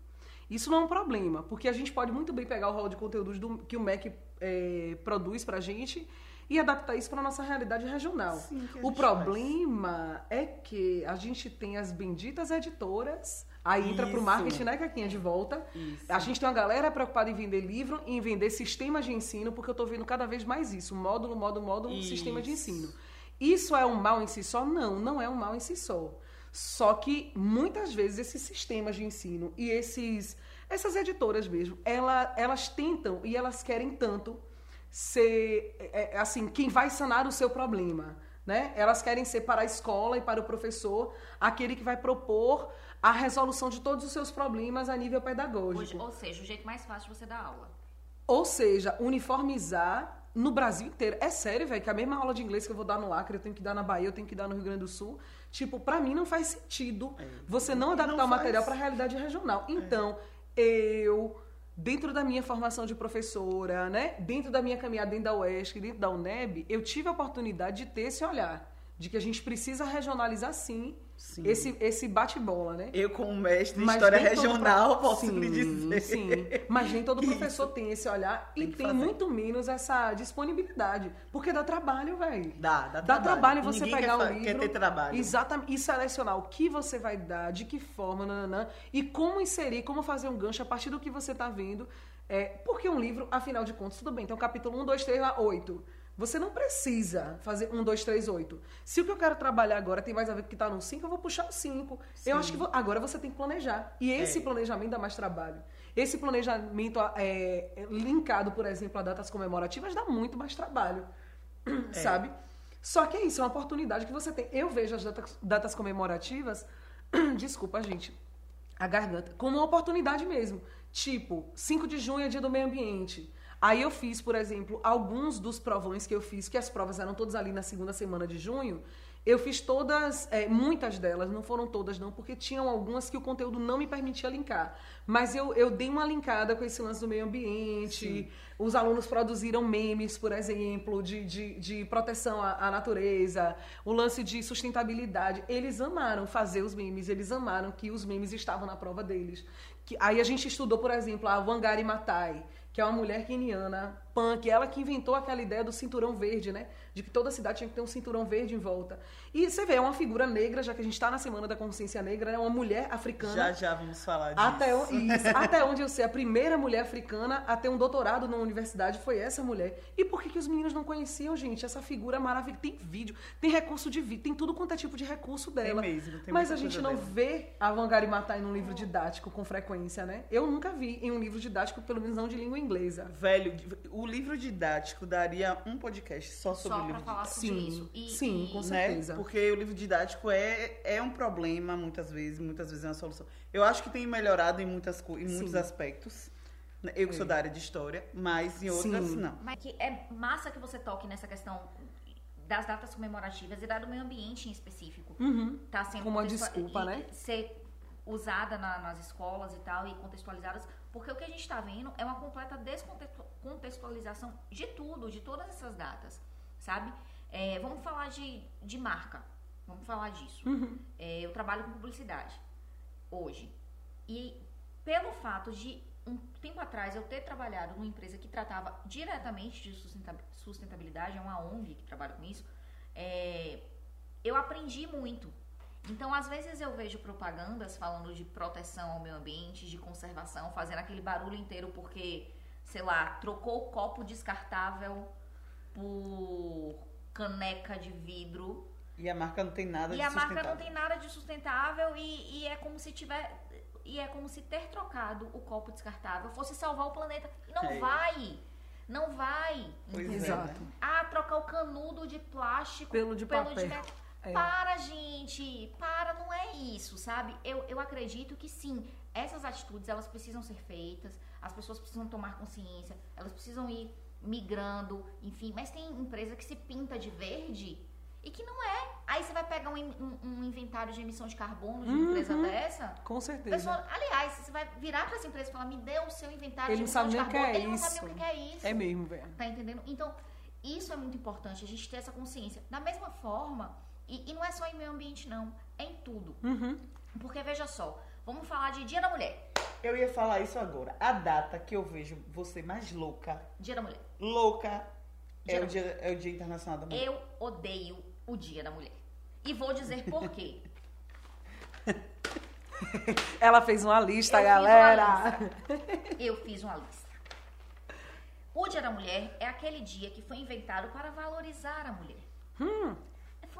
Isso não é um problema, porque a gente pode muito bem pegar o rol de conteúdos do- que o MEC é, produz pra gente e adaptar isso para nossa realidade regional. Sim, a o problema é que a gente tem as benditas editoras, aí entra pro Isso. marketing, né, Caquinha, de volta. Isso. A gente tem uma galera preocupada em vender livro e em vender sistemas de ensino, porque eu tô vendo cada vez mais isso. Módulo, módulo, módulo, Isso. sistema de ensino. Isso é um mal em si só? Não, não é um mal em si só. Só que muitas vezes esses sistemas de ensino e esses essas editoras mesmo, ela, elas tentam e elas querem tanto ser é, é, assim quem vai sanar o seu problema, né? Elas querem ser para a escola e para o professor aquele que vai propor a resolução de todos os seus problemas a nível pedagógico. Ou seja, o jeito mais fácil de você dar aula. Ou seja, uniformizar no Brasil inteiro. É sério, velho, que a mesma aula de inglês que eu vou dar no Acre, eu tenho que dar na Bahia, eu tenho que dar no Rio Grande do Sul. Tipo, pra mim não faz sentido você não É. Adaptar não o material faz. pra realidade regional. Então, eu, dentro da minha formação de professora, né, dentro da minha caminhada dentro da UESC, dentro da UNEB, eu tive a oportunidade de ter esse olhar. De que a gente precisa regionalizar sim, Sim. esse, esse bate-bola, né? Eu, como mestre de história regional, pro- posso sim, lhe dizer. Sim, mas nem todo professor tem esse olhar e Tem que tem fazer. muito menos essa disponibilidade. Porque dá trabalho, velho. Dá, dá, Dá trabalho E você ninguém pegar quer, um livro. Quer ter trabalho. Exatamente. E selecionar o que você vai dar, de que forma, nananã, e como inserir, como fazer um gancho a partir do que você está vendo. É, porque um livro, afinal de contas, tudo bem, tem um capítulo 1, 2, 3, 8. Você não precisa fazer 1, 2, 3, 8. Se o que eu quero trabalhar agora tem mais a ver com o que está no 5, eu vou puxar o 5. Eu acho que vou- agora você tem que planejar. E esse É. planejamento dá mais trabalho. Esse planejamento é, é, linkado, por exemplo, a datas comemorativas, dá muito mais trabalho. Sabe? Só que é isso, é uma oportunidade que você tem. Eu vejo as datas, datas comemorativas, desculpa, gente, a garganta, como uma oportunidade mesmo. Tipo, 5 de junho é dia do meio ambiente. Aí eu fiz, por exemplo, alguns dos provões que eu fiz, que as provas eram todas ali na segunda semana de junho. Eu fiz todas, é, muitas delas, não foram todas não, porque tinham algumas que o conteúdo não me permitia linkar. Mas eu, eu dei uma linkada com esse lance do meio ambiente. Os alunos produziram memes, por exemplo, de, de, de proteção à, à natureza, o lance de sustentabilidade. Eles amaram fazer os memes, eles amaram que os memes estavam na prova deles. Que, aí a gente estudou, por exemplo, a Wangari Maathai, que é uma mulher queniana, punk, ela que inventou aquela ideia do cinturão verde, né? De que toda cidade tinha que ter um cinturão verde em volta. E você vê, é uma figura negra, já que a gente está na Semana da Consciência Negra, é uma mulher africana. Já, já vamos falar disso. Até, o- isso, até onde eu sei, a primeira mulher africana a ter um doutorado na universidade foi essa mulher. E por que, que os meninos não conheciam, gente? Essa figura maravilhosa. Tem vídeo, tem recurso de vídeo, tem tudo quanto é tipo de recurso dela. mesmo, tem Mas a gente não dela. vê a Wangari Maathai num livro didático com frequência, né? Eu nunca vi em um livro didático, pelo menos não de língua inglesa. Velho, o livro didático daria um podcast só sobre Só o pra livro falar didático. sobre Sim, isso. E, sim, e- com né? certeza. Porque o livro didático é, é um problema, muitas vezes, muitas vezes é uma solução. Eu acho que tem melhorado em, muitas, em muitos Sim. aspectos. né? Eu que sou É. da área de história, mas em outras Sim. não. Mas que é massa que você toque nessa questão das datas comemorativas e da do meio ambiente em específico. Uhum. Tá sendo Como uma desculpa, e- né? Ser usada na- nas escolas e tal, e contextualizadas, porque o que a gente está vendo é uma completa descontextualização de tudo, de todas essas datas, sabe? É, vamos falar de, de marca, vamos falar disso. Uhum. É, eu trabalho com publicidade hoje. E pelo fato de um tempo atrás eu ter trabalhado numa empresa que tratava diretamente de sustenta- sustentabilidade, é uma ONG que trabalha com isso, é, eu aprendi muito. Então, às vezes eu vejo propagandas falando de proteção ao meio ambiente, de conservação, fazendo aquele barulho inteiro porque, sei lá, trocou o copo descartável por caneca de vidro E a marca não tem nada e de a marca não sustentável. tem nada de sustentável e, e é como se tiver. E é como se ter trocado o copo descartável fosse salvar o planeta. E não É. vai! Não vai! Pois é, Exato. né? Ah, trocar o canudo de plástico Pelo de papel. metal. É. Para, gente! Para, não é isso, sabe? Eu, eu acredito que sim, essas atitudes elas precisam ser feitas, as pessoas precisam tomar consciência, elas precisam ir migrando, enfim. Mas tem empresa que se pinta de verde e que não é. Aí você vai pegar um, um- um inventário de emissão de carbono de uma Uhum. empresa dessa. Com certeza. Pessoa, aliás, você vai virar para essa empresa e falar: me dê o seu inventário Ele de não emissão sabe de carbono. é Ele não isso. sabe nem o que é isso. É mesmo, velho. Tá entendendo? Então, isso é muito importante, a gente ter essa consciência. Da mesma forma, e, e não é só em meio ambiente, não, é em tudo. Uhum. Porque veja só, vamos falar de Dia da Mulher. Eu ia falar isso agora. A data que eu vejo você mais louca, Dia da Mulher. louca, Dia é o, dia, é o Dia Internacional da Mulher. Eu odeio o Dia da Mulher. E vou dizer por quê. Ela fez uma lista, Eu fiz uma galera. Eu fiz uma lista. O Dia da Mulher é aquele dia que foi inventado para valorizar a mulher. Hum,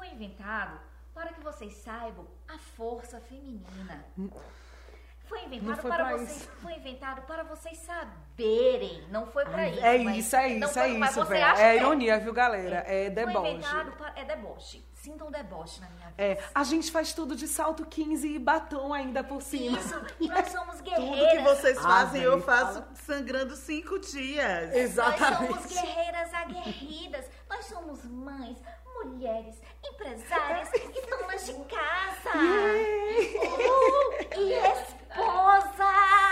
Foi inventado para que vocês saibam a força feminina. Foi inventado foi para vocês, isso. foi inventado para vocês saberem. Não foi para isso. é isso, é não isso, foi- é isso, velho. É que ironia, viu, galera? É Foi deboche. inventado para é deboche. Sintam um deboche na minha vida. É, a gente faz tudo de salto 15 e batom ainda por cima. Isso. E nós somos Tudo guerreiras. que vocês Ah, fazem, eu velho, faço sangrando cinco dias. Nós Exatamente. somos guerreiras aguerridas. Nós somos mães, mulheres, empresárias e donas de casa. Uh, e esposas.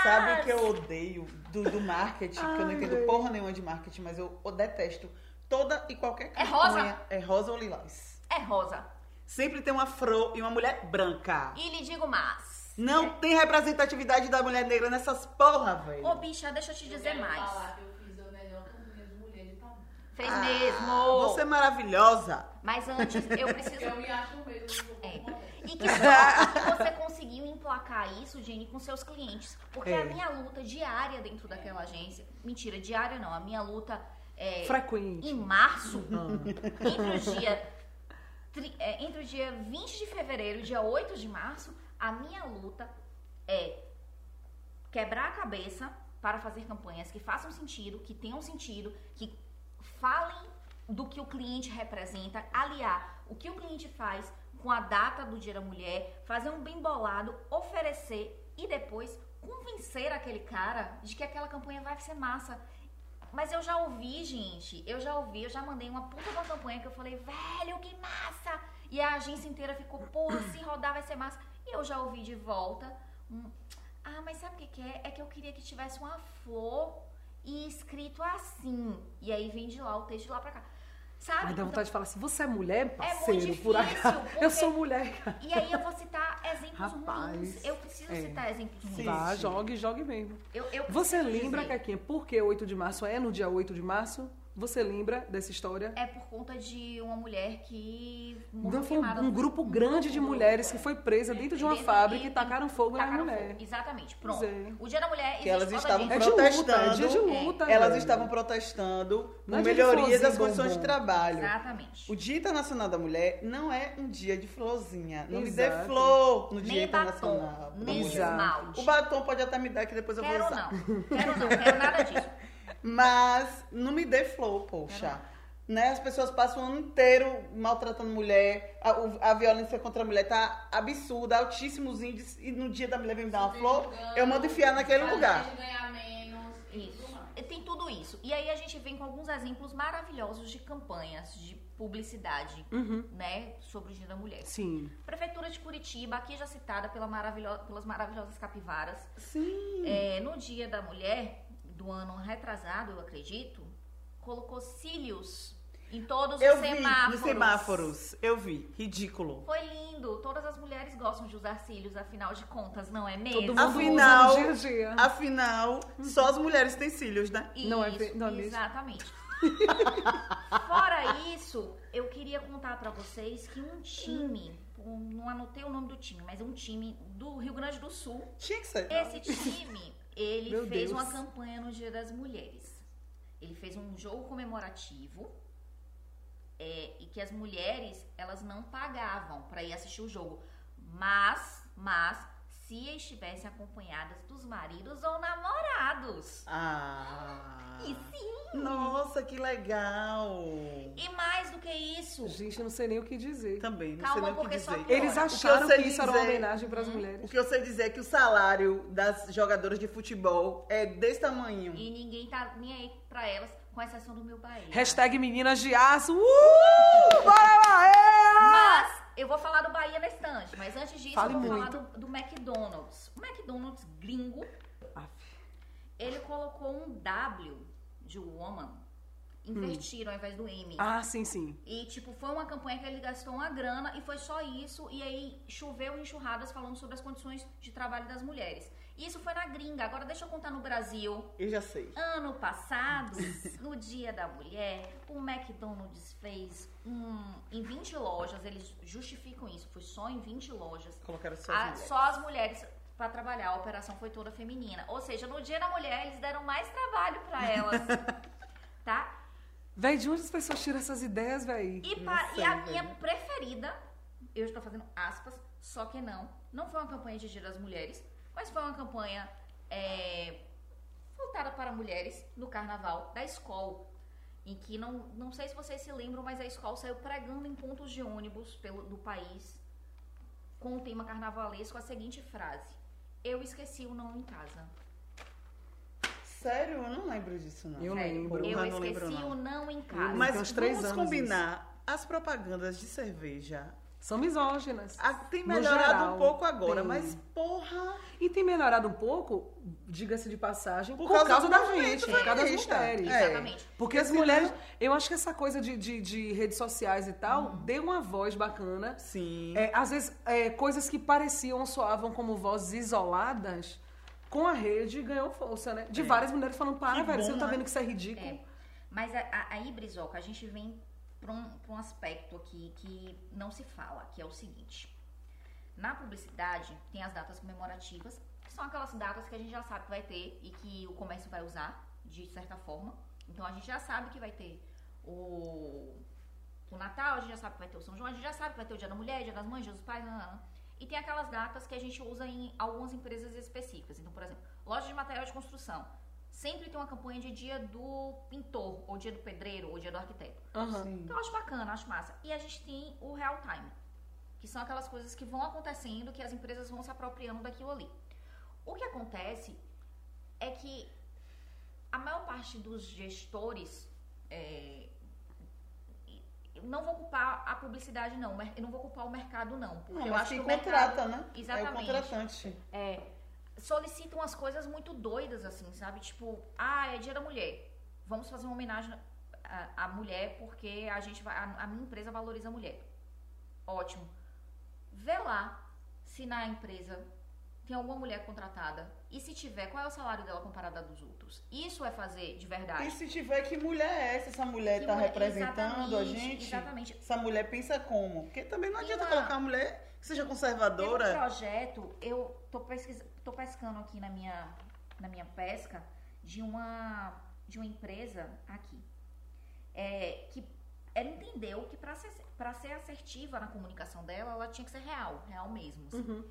Sabe o que eu odeio do, do marketing? que eu não Ai, entendo porra nenhuma de marketing, mas eu, eu detesto toda e qualquer É rosa? É rosa ou lilás. É rosa. Sempre tem uma fro e uma mulher branca. E lhe digo mais. Não tem representatividade da mulher negra nessas porra, velho. Ô, bicha, deixa eu te Eu dizer quero mais. falar que eu fiz a melhor campanha de mulher de tamanho. Fez Ah, mesmo. Você é maravilhosa. Mas antes, eu preciso... Eu me acho mesmo. É. E que sorte que você conseguiu emplacar isso, Jenny, com seus clientes. Porque É. a minha luta diária dentro daquela agência... Mentira, diária não. A minha luta é... Frequente. Em março, entre o dia... tri- é, entre o dia 20 de fevereiro e dia 8 de março, a minha luta é quebrar a cabeça para fazer campanhas que façam sentido, que tenham sentido, que falem do que o cliente representa, aliar o que o cliente faz com a data do Dia da Mulher, fazer um bem bolado, oferecer e depois convencer aquele cara de que aquela campanha vai ser massa. Mas eu já ouvi, gente, eu já ouvi, eu já mandei uma puta uma campanha que eu falei, velho, que massa! E a agência inteira ficou, porra, se rodar vai ser massa. E eu já ouvi de volta, um, ah, mas sabe o que, que é? É que eu queria que tivesse uma flor e escrito assim. E aí vem de lá o texto de lá pra cá. Sabe? Ai, dá Então, vontade de falar assim, você é mulher, parceiro, muito por difícil, acaso. porque- Eu sou mulher. e aí eu vou citar exemplos Rapaz, ruins. Eu preciso é. citar exemplos ruins. Vá, jogue, jogue mesmo. Eu, eu Você lembra, dizer. Caquinha, por que 8 de março é no dia 8 de março? Você lembra dessa história? É por conta de uma mulher que morreu foi um, queimada. um grupo grande de mulheres que foi presa dentro de uma Dentro- fábrica e tacaram fogo na Tacaram mulher. fogo. Exatamente. Pronto. é. O Dia da Mulher existe Que elas estavam disso. É de luta, é protestando. dia de luta. Elas velho. estavam protestando por é dia de melhoria florzinha das condições de trabalho. Exatamente. O Dia Internacional da Mulher não é um dia de florzinha. Não me dê flor no Dia Nem Internacional. batom, da nem esmalte. O batom pode até me dar que depois eu Quero vou usar. não. Quero não. Quero nada disso. Mas não me dê flor, poxa. Né? As pessoas passam o ano inteiro maltratando mulher, a, a violência contra a mulher tá absurda, altíssimos índices, e no dia da mulher vem me dar uma flor, eu mando enfiar naquele lugar. ganhar menos. Isso. E Tem tudo isso. E aí a gente vem com alguns exemplos maravilhosos de campanhas de publicidade, né, sobre o Dia da Mulher. Sim. Prefeitura de Curitiba, aqui já citada pela maravilho- pelas maravilhosas capivaras, Sim. é, no Dia da Mulher, do ano retrasado, eu acredito, colocou cílios em todos Eu os vi semáforos. nos semáforos. Eu vi. Ridículo. Foi lindo. Todas as mulheres gostam de usar cílios, afinal de contas, não é mesmo? Todo mundo Afinal- usa no dia a dia. Afinal, só as mulheres têm cílios, né? Não é Isso, não é mesmo? Exatamente. Fora isso, eu queria contar pra vocês que um time, não anotei o nome do time, mas é um time do Rio Grande do Sul. Tinha que ser. Esse time, ele Meu fez Deus. uma campanha no Dia das Mulheres. Ele fez um jogo comemorativo é, e que as mulheres elas não pagavam pra ir assistir o jogo, mas, mas se estivessem acompanhadas dos maridos ou namorados. Ah. E sim. Nossa, que legal. E mais do que isso, Gente, eu não sei nem o que dizer. Também, não Calma, sei nem o que porque só dizer. Eles O que acharam sei que isso era uma dizer- homenagem para as O mulheres. que eu sei dizer é que o salário das jogadoras de futebol é desse tamanho. e ninguém tá nem aí pra elas, com exceção do meu Bahia. Hashtag meninas de aço. Uh! Bora Bahia! Mas eu vou falar do Bahia na estante, mas antes disso Fale eu vou muito. falar do, do McDonald's. O McDonald's gringo, Aff. ele colocou um W de woman invertido ao invés do M. Ah, sim, sim. E, tipo, foi uma campanha que ele gastou uma grana e foi só isso. E aí choveu enxurradas falando sobre as condições de trabalho das mulheres. Isso foi na gringa. Agora deixa eu contar no Brasil. Eu já sei. Ano passado, no Dia da Mulher, o McDonald's fez um, em 20 lojas, eles justificam isso, foi só em 20 lojas. Colocaram só A- as mulheres. só as mulheres para trabalhar, a operação foi toda feminina. Ou seja, no Dia da Mulher, eles deram mais trabalho para elas. tá? Véi, de onde as pessoas tiram essas ideias, véi? E, pa- sei, e a velho. minha preferida, eu estou fazendo aspas, só que não. Não foi uma campanha de Dia das Mulheres, mas foi uma campanha é, voltada para mulheres no carnaval da escola. Em que não, não sei se vocês se lembram, mas a escola saiu pregando em pontos de ônibus pelo, do país com o tema carnavalesco a seguinte frase: Eu esqueci o não em casa. Sério? Eu não lembro disso, não. Eu Sério, lembro. Eu Porra, não lembro, esqueci não. o não em casa. Mas três vamos anos combinar. As propagandas de cerveja São misóginas. ah, tem melhorado um pouco agora, tem. mas porra. E tem melhorado um pouco, diga-se de passagem, Por por, causa causa, da gente, por causa das mulheres. É. Exatamente. Porque as Esse mulheres, não- eu acho que essa coisa de, de, de redes sociais e tal, deu uma voz bacana. Sim. É, às vezes, é, coisas que pareciam, soavam como vozes isoladas, com a rede ganhou força, né? De É. várias mulheres falando, para, Que velho, você não tá né? vendo que isso é ridículo? É. Mas aí, Brizoca, a gente vem para um, um aspecto aqui que não se fala, que é o seguinte. Na publicidade, tem as datas comemorativas, que são aquelas datas que a gente já sabe que vai ter e que o comércio vai usar, de certa forma. Então, a gente já sabe que vai ter o, o Natal, a gente já sabe que vai ter o São João, a gente já sabe que vai ter o Dia da Mulher, Dia das Mães, Dia dos Pais, nanana. E tem aquelas datas que a gente usa em algumas empresas específicas. Então, por exemplo, loja de material de construção. Sempre tem uma campanha de dia do pintor, ou dia do pedreiro, ou dia do arquiteto. Sim. Então eu acho bacana, acho massa. E a gente tem o real time, que são aquelas coisas que vão acontecendo, que as empresas vão se apropriando daquilo ali. O que acontece é que a maior parte dos gestores é, eu não vou culpar a publicidade não, eu não vou culpar o mercado não, porque Não, eu acho que o contrata, mercado, né? É o Exatamente contratante. é, solicitam as coisas muito doidas, assim, sabe? Tipo, ah, é dia da mulher. Vamos fazer uma homenagem à, mulher porque a gente vai. A, a minha empresa valoriza a mulher. Ótimo. Vê lá se na empresa tem alguma mulher contratada. E se tiver, qual é o salário dela comparado a dos outros? Isso é fazer de verdade. E se tiver, que mulher é essa? Essa mulher Que tá mulher- representando a exatamente, gente? Exatamente. Essa mulher pensa como? Porque também não adianta uma- colocar uma mulher que seja Teve um conservadora. projeto, eu tô, tô pescando aqui na minha, na minha pesca de uma, de uma empresa aqui. É, que ela entendeu que para ser, pra ser assertiva na comunicação dela, ela tinha que ser real, real mesmo. assim. Uhum.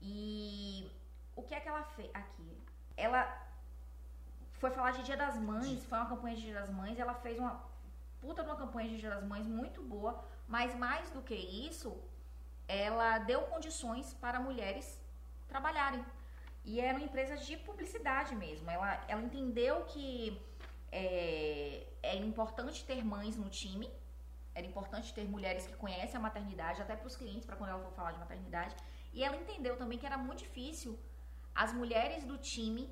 E o que é que ela fez aqui? Ela foi falar de Dia das Mães, foi uma campanha de Dia das Mães, ela fez uma puta de uma campanha de Dia das Mães muito boa, mas mais do que isso, ela deu condições para mulheres trabalharem. E era uma empresa de publicidade mesmo. Ela, ela entendeu que é, é importante ter mães no time, era importante ter mulheres que conhecem a maternidade, até para os clientes, para quando ela for falar de maternidade. E ela entendeu também que era muito difícil as mulheres do time,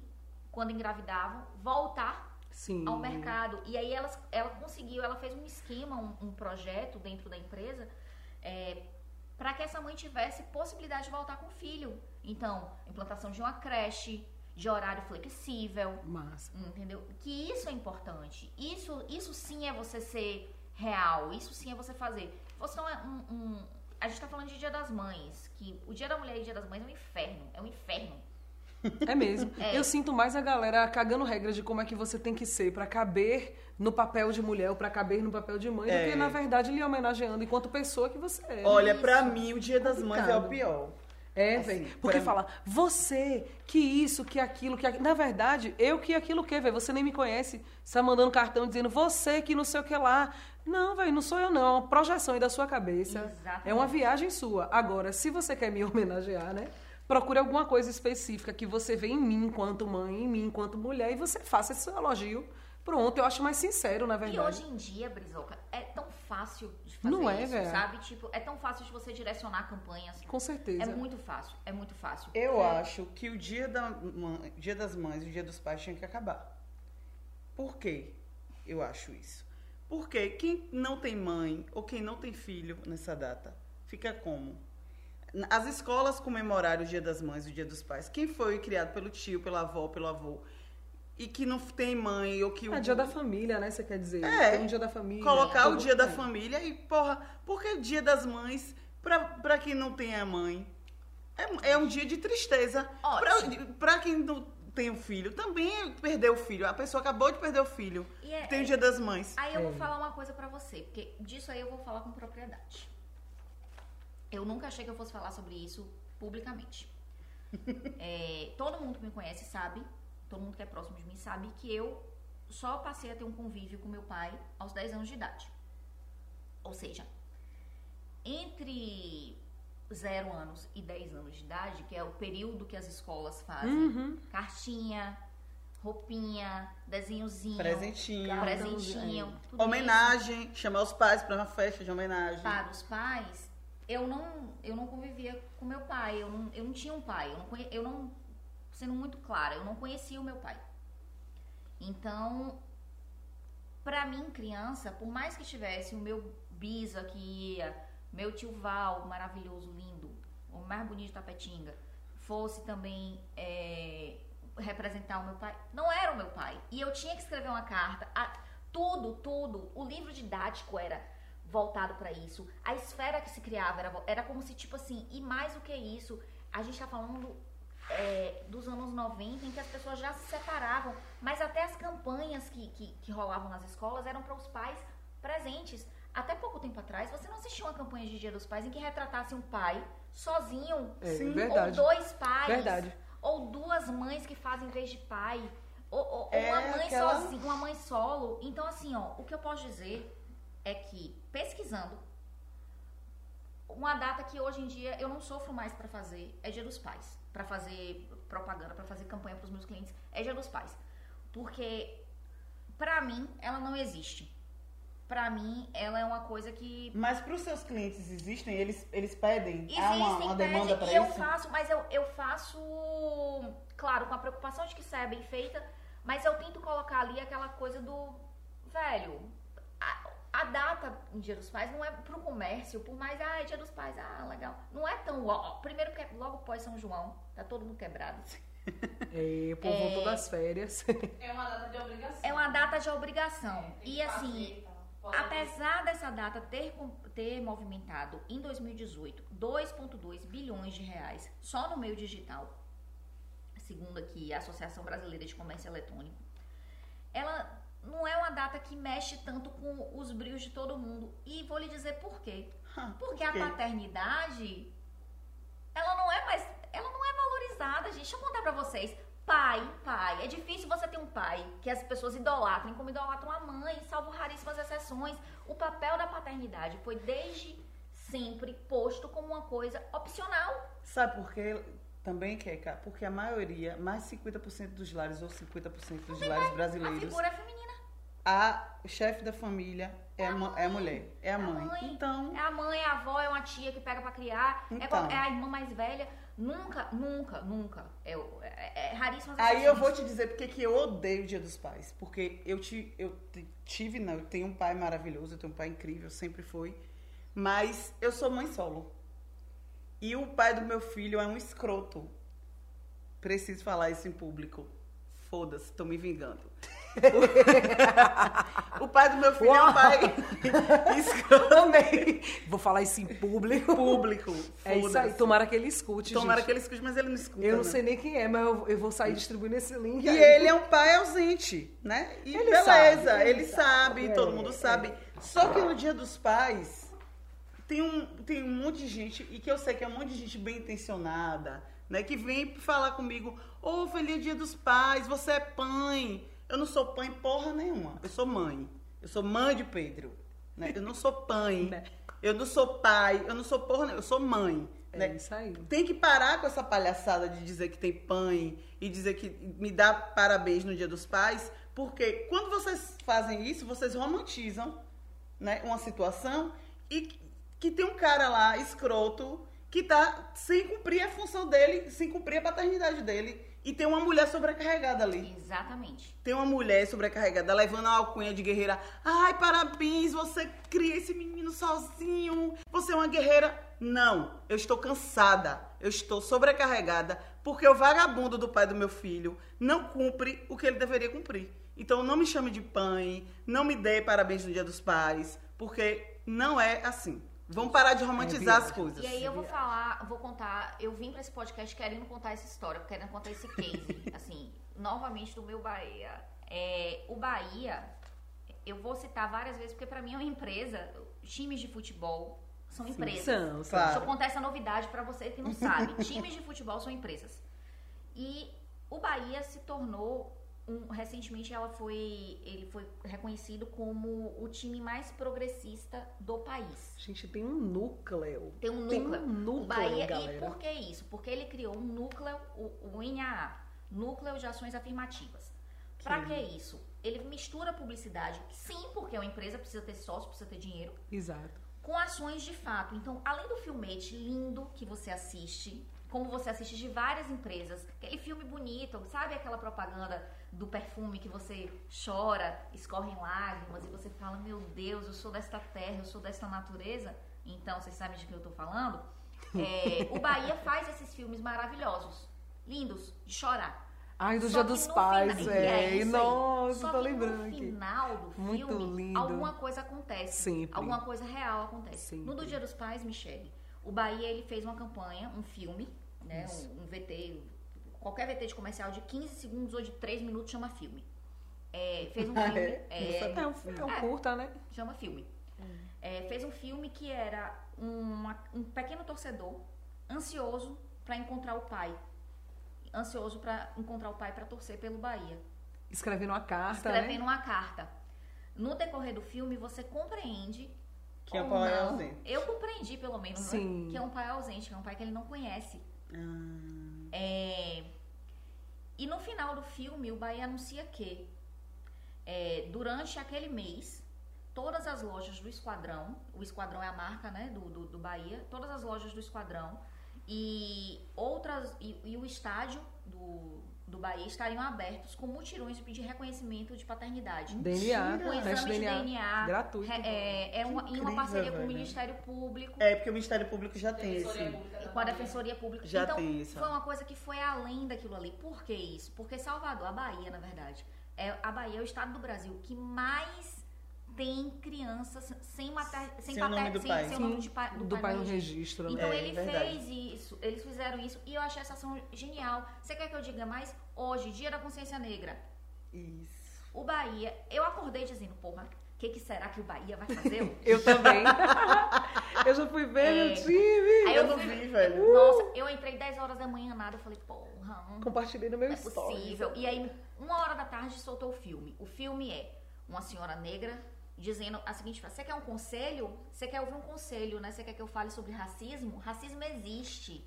quando engravidavam, voltar Sim. ao mercado. E aí elas, ela conseguiu, ela fez um esquema, um, um projeto dentro da empresa é, para que essa mãe tivesse possibilidade de voltar com o filho. Então, implantação de uma creche, de horário flexível, Massa. entendeu? Que isso é importante. Isso, isso sim é você ser real. Isso sim é você fazer. Você não é um, um- a gente tá falando de Dia das Mães, que o Dia da Mulher e o Dia das Mães é um inferno, é um inferno. É mesmo. É. Eu sinto mais a galera cagando regras de como é que você tem que ser pra caber no papel de mulher ou pra caber no papel de mãe, É. do que, na verdade, lhe homenageando enquanto pessoa que você é. Olha, pra mim, o Dia das Mães é o pior. É, Assim, velho. Porque fala, você, que isso, que aquilo, que aquilo. Na verdade, eu que aquilo que, velho. Você nem me conhece. Você tá mandando cartão dizendo você que não sei o que lá. Não, velho, não sou eu, não. É uma projeção aí da sua cabeça. Exatamente. É uma viagem sua. Agora, se você quer me homenagear, né? Procure alguma coisa específica que você vê em mim enquanto mãe, em mim enquanto mulher, e você faça esse seu elogio. Pronto, eu acho mais sincero, na E verdade. hoje em dia, Brizoca, é tão fácil de fazer Não é, isso, velho? sabe? Tipo, é tão fácil de você direcionar campanhas. Com certeza. É muito fácil, é muito fácil. Eu É. acho que o dia, da mãe- dia das mães e o dia dos pais tinha que acabar. Por quê? Eu acho isso. Porque quem não tem mãe ou quem não tem filho nessa data, fica como? As escolas comemoraram o dia das mães e o dia dos pais. Quem foi criado pelo tio, pela avó, pelo avô, e que não tem mãe ou que É dia da família, né? Você quer dizer? É. Tem um dia da família. colocar o dia da é. família e, porra, porque o dia das mães, pra, pra quem não tem a mãe, é, é um dia de tristeza. Pra, Ótimo. pra quem não tem o filho, também perdeu o filho. A pessoa acabou de perder o filho. E é- tem o dia das mães. Aí eu vou É. falar uma coisa pra você, porque disso aí eu vou falar com propriedade. Eu nunca achei que eu fosse falar sobre isso publicamente. É, todo mundo que me conhece sabe, todo mundo que é próximo de mim sabe que eu só passei a ter um convívio com meu pai aos 10 anos de idade. Ou seja, entre 0 anos e 10 anos de idade, que é o período que as escolas fazem, Uhum. cartinha, roupinha, desenhozinho, Presentinho. presentinho, tudo Homenagem, chamar os pais pra uma festa de homenagem. isso para os pais. Eu não, eu não convivia com meu pai, eu não, eu não tinha um pai, eu não, conhe- eu não, sendo muito clara, eu não conhecia o meu pai. Então, pra mim, criança, por mais que tivesse o meu bisa que ia, meu tio Val, maravilhoso, lindo, o mais bonito de Tapetinga, fosse também é, representar o meu pai, não era o meu pai. E eu tinha que escrever uma carta. a- tudo, tudo. O livro didático era voltado pra isso. A esfera que se criava era, era como se, tipo assim, e mais do que isso, a gente tá falando é, dos anos 90 em que as pessoas já se separavam, mas até as campanhas que, que, que rolavam nas escolas eram para os pais presentes. Até pouco tempo atrás, você não assistia uma campanha de Dia dos Pais em que retratasse um pai sozinho, É, Sim. verdade. ou dois pais, Verdade. ou duas mães que fazem em vez de pai, ou, ou- ou É uma mãe aquela- sozinha, uma mãe solo. Então, assim, ó, o que eu posso dizer é que, pesquisando, uma data que hoje em dia eu não sofro mais pra fazer é Dia dos Pais. Pra fazer propaganda, pra fazer campanha pros meus clientes, é Dia dos Pais. Porque, pra mim, ela não existe. Pra mim, ela é uma coisa que Mas pros seus clientes existem? Eles, eles pedem? Existem, Há uma, uma demanda pedem, pra e eu isso? faço, mas eu, eu faço, claro, com a preocupação de que saia bem feita, mas eu tento colocar ali aquela coisa do, velho, a, a data em Dia dos Pais não é pro comércio, por mais, ah, é Dia dos Pais, ah, legal. Não é tão, ó, primeiro que é logo pós São João, tá todo mundo quebrado. É, o povo voltou das férias. É uma data de obrigação. É uma data de obrigação. Que E assim, fazer, Apesar dessa data ter, ter movimentado em 2018 2,2 bilhões de reais só no meio digital, segundo aqui a Associação Brasileira de Comércio Eletrônico, ela não é uma data que mexe tanto com os brios de todo mundo. E vou lhe dizer por quê. Porque por a paternidade, ela não é mais, ela não é valorizada, gente. Deixa eu contar pra vocês. Pai, pai, é difícil você ter um pai que as pessoas idolatrem como idolatram a mãe, salvo raríssimas exceções. O papel da paternidade foi desde sempre posto como uma coisa opcional. Sabe por quê? Também, Keka? Porque a maioria, mais de 50% dos lares ou 50% dos lares A brasileiros, figura é feminina. a chefe da família é a, mu- é a mulher, é a É a mãe. mãe. Então, É a mãe, é a avó, é uma tia que pega pra criar, é Então. é, a irmã mais velha. Nunca, nunca, nunca. É, é, é raríssimas Aí eu vou te dizer porque que eu odeio o Dia dos Pais. Porque eu, ti, eu ti- tive, não, eu tenho um pai maravilhoso, eu tenho um pai incrível, sempre foi. Mas eu sou mãe solo. E o pai do meu filho é um escroto. Preciso falar isso em público. Foda-se, tô me vingando. o pai do meu filho é um pai escroto Amei. Vou falar isso em público. público. É isso aí. Tomara que ele escute, Tomara gente. que ele escute, mas ele não escuta. Eu não né? sei nem quem é, mas eu, eu vou sair distribuindo esse link. E aí. ele é um pai ausente, né? E Ele beleza, sabe, ele, ele sabe, sabe, todo é, mundo é. sabe. Só que no dia dos pais, tem um, tem um monte de gente, e que eu sei que é um monte de gente bem intencionada, né? Que vem falar comigo, ô, feliz dia dos pais, você é mãe. Eu não sou mãe porra nenhuma, eu sou mãe. Eu sou mãe de Pedro, né? Eu não sou mãe, Né? eu não sou pai, eu não sou porra nenhuma, eu sou mãe. É né? isso aí. Tem que parar com essa palhaçada de dizer que tem pãe e dizer que me dá parabéns no Dia dos Pais, porque quando vocês fazem isso, vocês romantizam né, uma situação e que tem um cara lá, escroto, que tá sem cumprir a função dele, sem cumprir a paternidade dele. E tem uma mulher sobrecarregada ali. Exatamente. Tem uma mulher sobrecarregada, levando a alcunha de guerreira. Ai, parabéns, você cria esse menino sozinho. Você é uma guerreira. Não, eu estou cansada. Eu estou sobrecarregada porque o vagabundo do pai do meu filho não cumpre o que ele deveria cumprir. Então não me chame de pai, não me dê parabéns no dia dos pais, porque não é assim. Vamos parar de romantizar as coisas. E aí eu vou falar, vou contar, eu vim pra esse podcast querendo contar essa história, querendo contar esse case, assim, novamente do meu Bahia. É, o Bahia, eu vou citar várias vezes, porque pra mim é uma empresa, times de futebol são empresas. São, são. Claro. Deixa eu contar essa novidade pra você que não sabe. Times de futebol são empresas. E o Bahia se tornou um, recentemente ela foi ele foi reconhecido como o time mais progressista do país. Gente tem um núcleo. Tem um Tem núcleo. um núcleo, Bahia, galera. e por que isso? Porque ele criou um núcleo, o, o NAA, Núcleo de Ações Afirmativas. Pra que isso? Ele mistura publicidade, sim, porque uma empresa precisa ter sócio, precisa ter dinheiro, Exato. com ações de fato. Então, além do filmete lindo que você assiste, como você assiste de várias empresas, aquele filme bonito, sabe aquela propaganda do perfume que você chora, escorrem lágrimas e você fala: Meu Deus, eu sou desta terra, eu sou desta natureza. Então, vocês sabem de que eu tô falando? É, o Bahia faz esses filmes maravilhosos, lindos, de chorar. Ai, do Só Dia dos Pais, fina- é aí. Nossa, Só tô lembrando no final do Muito filme, lindo. alguma coisa acontece. Sempre. Alguma coisa real acontece. Sempre. No do Dia dos Pais, Michele, o Bahia ele fez uma campanha, um filme, né, um, um VT, qualquer VT de comercial de 15 segundos ou de 3 minutos chama filme. É, fez um Ah, filme, é? é, É um, é um É. curta, né? chama filme. É, fez um filme que era uma- um pequeno torcedor ansioso para encontrar o pai. Ansioso para encontrar o pai para torcer pelo Bahia. Escrevendo uma carta, escrevendo né? uma carta. No decorrer do filme, você compreende Que é um pai não. ausente. Eu compreendi, pelo menos, né? Sim. que é um pai ausente, que é um pai que ele não conhece. Ah, É, E no final do filme, o Bahia anuncia que é, durante aquele mês, todas as lojas do Esquadrão, o Esquadrão é a marca né, do, do, do Bahia, todas as lojas do Esquadrão e outras e, e o estádio do, do Bahia estariam abertos com mutirões de reconhecimento de paternidade. DNA, Com teste exame de DNA. DNA. Gratuito. É, é, é uma, em uma incrível, parceria com o velho. Ministério Público. É, porque o Ministério Público já tem. Pública da Com a Bahia. Defensoria Pública. Já então, tem isso. foi uma coisa que foi além daquilo ali. Por que isso? Porque Salvador, a Bahia, na verdade, é, a Bahia é o estado do Brasil que mais tem crianças sem, mater, sem, Sem o nome do sem, pai. sem o nome de pai, do, do pai no registro. registro, né? Então É, ele verdade. fez isso, eles fizeram isso e eu achei essa ação genial. Você quer que eu diga mais? Hoje, Dia da Consciência Negra, Isso. o Bahia, eu acordei dizendo, porra, o que, que será que o Bahia vai fazer? Eu também. eu já fui ver É. meu time. Aí Eu eu não vi, velho. Nossa, eu entrei 10 horas da manhã nada, eu falei, porra, Compartilhei no meu Não é possível. E aí, uma hora da tarde soltou o filme. O filme é uma senhora negra dizendo a seguinte frase: Você quer um conselho? Você quer ouvir um conselho, né? Você quer que eu fale sobre racismo? Racismo existe.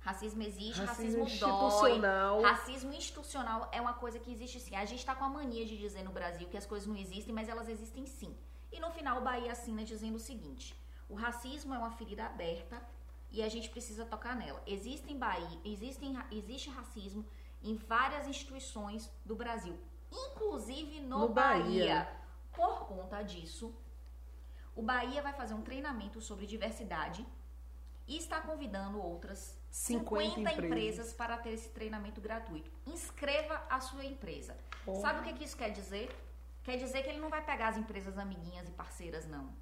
Racismo existe, Racismo racismo, institucional. dói. Racismo institucional é uma coisa que existe sim. A gente tá com a mania de dizer no Brasil que as coisas não existem, mas elas existem sim. E no final o Bahia assina dizendo o seguinte: o racismo é uma ferida aberta e a gente precisa tocar nela. Existem Bahia, existem, existe racismo em várias instituições do Brasil, inclusive no, No Bahia. Bahia. Por conta disso, o Bahia vai fazer um treinamento sobre diversidade e está convidando outras 50 50, empresas. empresas. para ter esse treinamento gratuito. Inscreva a sua empresa. Porra. Sabe o que, que isso quer dizer? Quer dizer que ele não vai pegar as empresas amiguinhas e parceiras, não.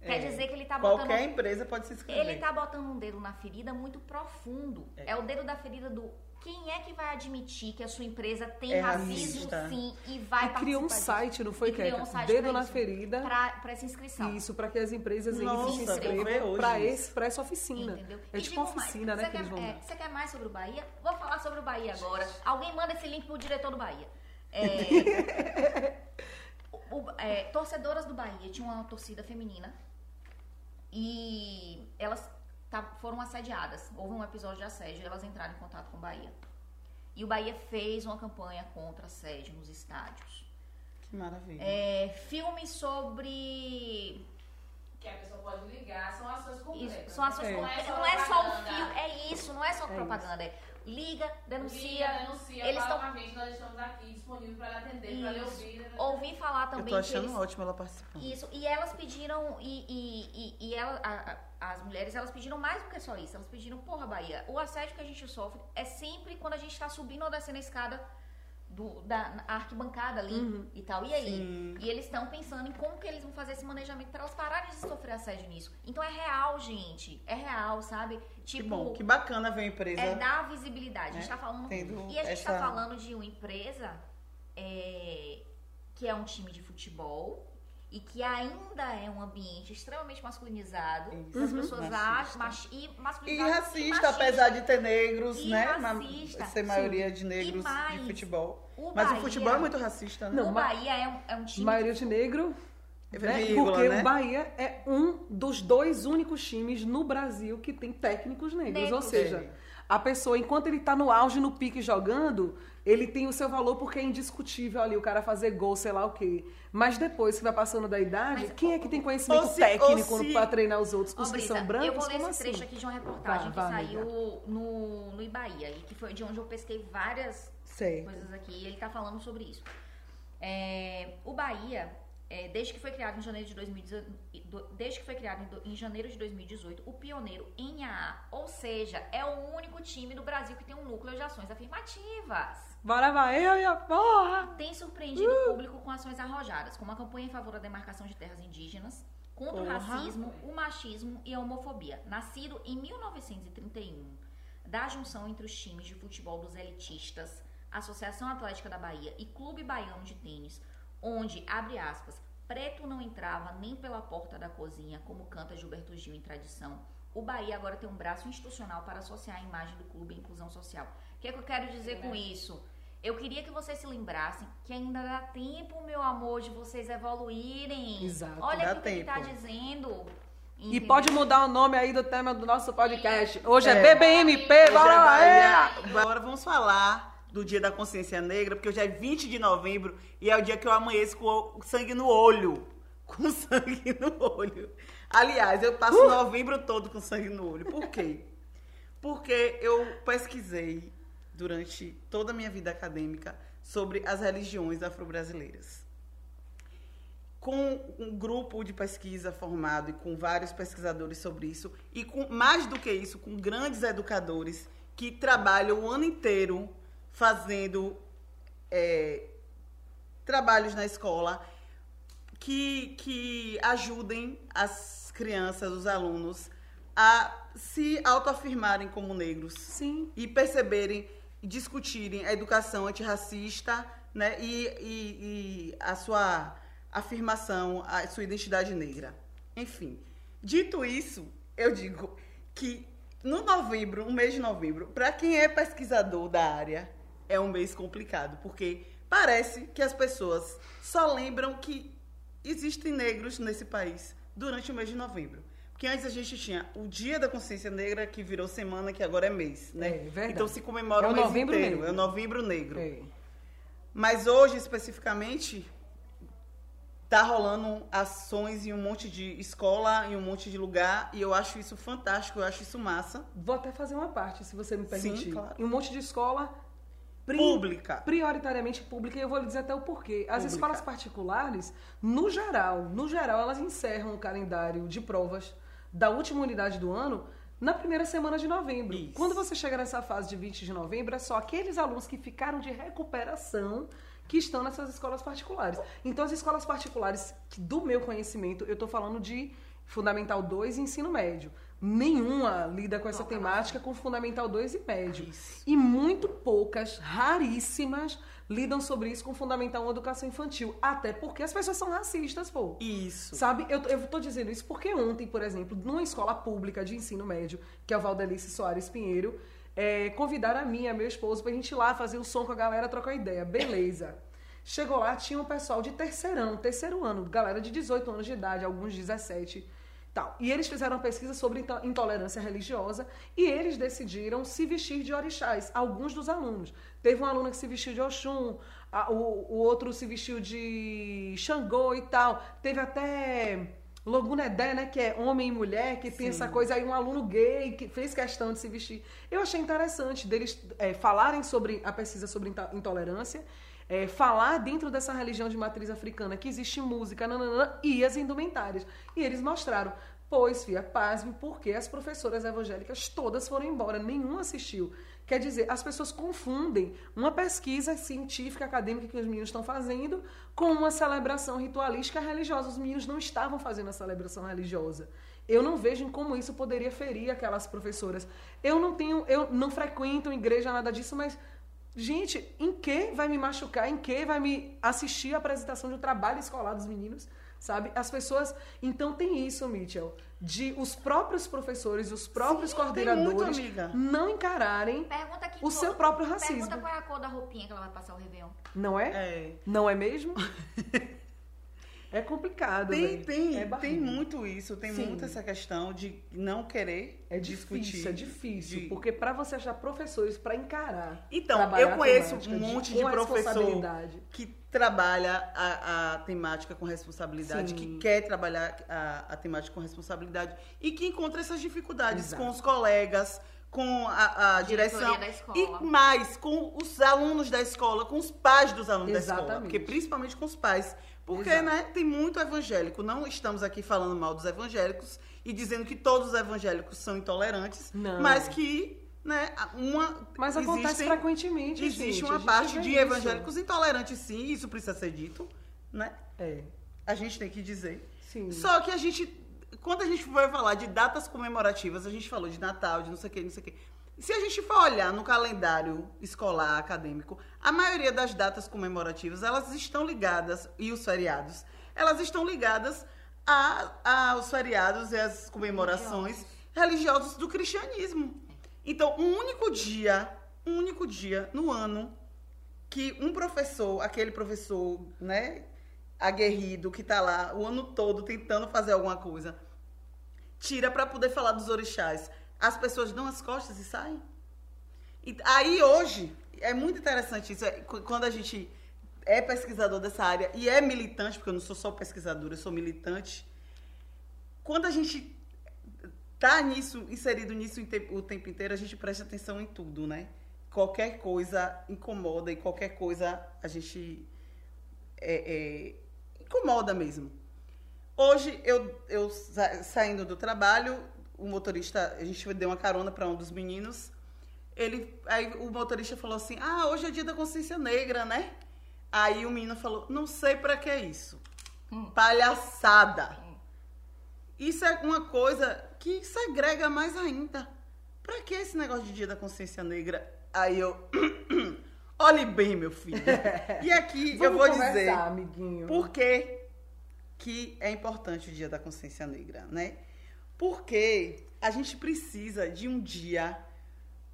Quer É. dizer que ele tá botando. Qualquer empresa pode se inscrever. Ele tá botando um dedo na ferida muito profundo. É. o dedo da ferida do quem é que vai admitir que a sua empresa tem É racismo racista. sim e vai E criou um site, não foi, criou Keka? um site Dedo pra na isso. ferida. Pra, pra essa inscrição. Isso, para que as empresas eles Nossa, se inscrevam para esse, pra essa oficina. Entendeu? É E tipo uma mais, oficina, né, você que eles quer, vão é. Você quer mais sobre o Bahia? Vou falar sobre o Bahia agora. Alguém manda esse link pro diretor do Bahia. É, o- é, torcedoras do Bahia tinha uma torcida feminina e elas tá- foram assediadas. Houve um episódio de assédio e elas entraram em contato com o Bahia. E o Bahia fez uma campanha contra assédio nos estádios. Que maravilha. É, filmes sobre Que a pessoa pode ligar, são ações concretas. Isso, são ações É. concretas. Não é é só o fio, é isso, não é só É propaganda. É liga, denuncia, Liga, denuncia, Eles fala tão- com a gente, nós estamos aqui disponíveis para atender, para ouvir. né? ouvir falar Eu também tô achando que eles, ótimo ela participando. isso. E elas pediram, e, e, e, e ela, a- a- as mulheres, elas pediram mais do que só isso. Elas pediram, porra, Bahia, o assédio que a gente sofre é sempre quando a gente tá subindo ou descendo a escada do, da arquibancada ali Uhum. e tal. E aí? Sim. E eles estão pensando em como que eles vão fazer esse manejamento para elas pararem de sofrer assédio nisso. Então é real, gente. É real, sabe? Que Tipo, bom, que bacana ver a empresa. É dar visibilidade. A gente né, tá falando. tendo E a gente essa- tá falando de uma empresa é, que é um time de futebol e que ainda é um ambiente extremamente masculinizado. Isso. As pessoas acham. Mach, e E masculinizado. racista, machista. apesar de ter negros, E né? Ma- racista, ser maioria de negros mais, de futebol. O Mas Bahia, o futebol é muito racista, né? O Não, ma- Bahia é um, é um time. Maioria de negro. É né? vírgula, Porque né? o Bahia é um dos dois únicos times no Brasil que tem técnicos negros. Negros. Ou seja, a pessoa, enquanto ele tá no auge, no pique jogando, ele tem o seu valor porque é indiscutível ali o cara fazer gol, sei lá o quê. Mas depois que vai passando da idade, Mas- quem é que tem conhecimento se- técnico se- pra treinar os outros? Os que Brisa, são brancos? eu vou ler esse trecho assim? aqui de uma reportagem que saiu no, no Ibaía, e que foi de onde eu pesquei várias coisas aqui, e ele tá falando sobre isso. É, o Bahia, é, desde que foi criado em janeiro de 2018, desde que foi criado em, do- em janeiro de 2018, o pioneiro em AA, ou seja, é o único time do Brasil que tem um núcleo de ações afirmativas. Bora, Bahia, porra! Tem surpreendido o público com ações arrojadas, como a campanha em favor da demarcação de terras indígenas, contra o Porra. racismo, o machismo e a homofobia. Nascido em 1931, da junção entre os times de futebol dos elitistas, Associação Atlética da Bahia e Clube Baiano de Tênis, onde, abre aspas, preto não entrava nem pela porta da cozinha, como canta Gilberto Gil em tradição. O Bahia agora tem um braço institucional para associar a imagem do clube à inclusão social. O que, é que eu quero dizer com isso? Eu queria que vocês se lembrassem que ainda dá tempo, meu amor, de vocês evoluírem. Exato, Olha o que ele tá dizendo. E entendeu? pode mudar o nome aí do tema do nosso podcast. Hoje é, É. BBMP, Hoje bora é lá! Bahia. Agora vamos falar do Dia da Consciência Negra, porque hoje é 20 de novembro e é o dia que eu amanheço com sangue no olho. Com sangue no olho. Aliás, eu passo Uh! novembro todo com sangue no olho. Por quê? Porque eu pesquisei durante toda a minha vida acadêmica sobre as religiões afro-brasileiras. Com um grupo de pesquisa formado e com vários pesquisadores sobre isso, e com mais do que isso, com grandes educadores que trabalham o ano inteiro fazendo é, trabalhos na escola que, que ajudem as crianças, os alunos, a se autoafirmarem como negros Sim. e perceberem discutirem a educação antirracista né, e, e, e a sua afirmação, a sua identidade negra. Enfim, dito isso, eu digo que no novembro, no mês de novembro, para quem é pesquisador da área, é um mês complicado, porque parece que as pessoas só lembram que existem negros nesse país durante o mês de novembro. Porque antes a gente tinha o Dia da Consciência Negra, que virou semana, que agora é mês, né? É, verdade. Então se comemora É o o mês Novembro inteiro. Negro. É o Novembro Negro. É. Mas hoje, especificamente, tá rolando ações em um monte de escola, em um monte de lugar, e eu acho isso fantástico, eu acho isso massa. Vou até fazer uma parte, se você me Sim, permitir. claro. Em um monte de escola pri- Pública. prioritariamente pública, e eu vou lhe dizer até o porquê. As Pública. escolas particulares, no geral, no geral, elas encerram o calendário de provas da última unidade do ano na primeira semana de novembro. Isso. Quando você chega nessa fase de 20 de novembro, é só aqueles alunos que ficaram de recuperação que estão nessas escolas particulares. Então, as escolas particulares, do meu conhecimento, eu estou falando de Fundamental 2 e ensino médio. Nenhuma lida com essa temática com Fundamental 2 e médio. Isso. E muito poucas, raríssimas, lidam sobre isso com Fundamental 1 Educação Infantil. Até porque as pessoas são racistas, pô. Isso. Sabe, eu, eu tô dizendo isso porque ontem, por exemplo, numa escola pública de ensino médio, que é o Valdelice Soares Pinheiro, é, convidaram a mim e a meu esposo pra gente ir lá fazer um som com a galera, trocar ideia. Beleza. Chegou lá, tinha um pessoal de terceirão, terceiro ano, galera de 18 anos de idade, alguns 17 tal. E eles fizeram uma pesquisa sobre into- intolerância religiosa e eles decidiram se vestir de orixás, alguns dos alunos. Teve um aluno que se vestiu de Oxum, a- o, o outro se vestiu de Xangô e tal. Teve até Logunedé, né, que é homem e mulher, que tem Sim. essa coisa aí, um aluno gay que fez questão de se vestir. Eu achei interessante deles é, falarem sobre a pesquisa sobre into- intolerância, é, falar dentro dessa religião de matriz africana que existe música e as indumentárias. E eles mostraram, pois, fia, pasme, porque as professoras evangélicas todas foram embora, nenhuma assistiu. Quer dizer, as pessoas confundem uma pesquisa científica, acadêmica que os meninos estão fazendo com uma celebração ritualística religiosa. Os meninos não estavam fazendo a celebração religiosa. Eu não vejo em como isso poderia ferir aquelas professoras. Eu não tenho, eu não frequento igreja, nada disso, mas Gente, em que vai me machucar? Em que vai me assistir a apresentação de um trabalho escolar dos meninos? Sabe? As pessoas. Então tem isso, Mitchell, de os próprios professores, os próprios Sim, coordenadores muito, não encararem. Pergunta que O cor- seu próprio racismo. Pergunta qual é a cor da roupinha que ela vai passar o Réveillon. Não é? É. Não é mesmo? é complicado. Tem, velho. tem, é tem muito isso, tem Sim. muito essa questão de não querer É difícil, discutir. é difícil. de- Porque para você achar professores para encarar. Então, eu conheço um monte de professor responsabilidade. que trabalha a, a temática com responsabilidade, Sim. que quer trabalhar a, a temática com responsabilidade e que encontra essas dificuldades Exato. com os colegas, com a, a direção da escola. e mais com os alunos da escola, com os pais dos alunos da escola, Exatamente. porque principalmente com os pais, porque Exato. né, tem muito evangélico. Não estamos aqui falando mal dos evangélicos e dizendo que todos os evangélicos são intolerantes, Não. mas que né, uma Mas acontece existem- frequentemente. Existe gente, uma parte de isso. evangélicos intolerantes, sim, isso precisa ser dito, né? É, A gente tem que dizer. sim. Só que a gente, quando a gente vai falar de datas comemorativas, a gente falou de Natal, de não sei o que, não sei o que. Se a gente for olhar no calendário escolar, acadêmico, a maioria das datas comemorativas, elas estão ligadas, e os feriados, elas estão ligadas a- aos feriados e às comemorações religiosas do cristianismo. Então, um único dia, um único dia no ano que um professor, aquele professor, né, aguerrido que tá lá o ano todo tentando fazer alguma coisa, tira para poder falar dos orixás, as pessoas dão as costas e saem. E aí hoje é muito interessante isso, é, qu- quando a gente é pesquisador dessa área e é militante, porque eu não sou só pesquisadora, eu sou militante. Quando a gente tá nisso, inserido nisso o tempo inteiro, a gente presta atenção em tudo, né? Qualquer coisa incomoda e qualquer coisa a gente é, é, incomoda mesmo. Hoje, eu, eu sa- saindo do trabalho, o motorista, a gente deu uma carona para um dos meninos. Ele, aí o motorista falou assim: Ah, hoje é dia da consciência negra, né? Aí o menino falou: Não sei para que é isso. Palhaçada. Isso é uma coisa que segrega mais ainda. Pra que esse negócio de dia da consciência negra? Aí eu. Olhe bem, meu filho. E aqui eu vou dizer. amiguinho. Por que, que é importante o Dia da Consciência Negra, né? Porque a gente precisa de um dia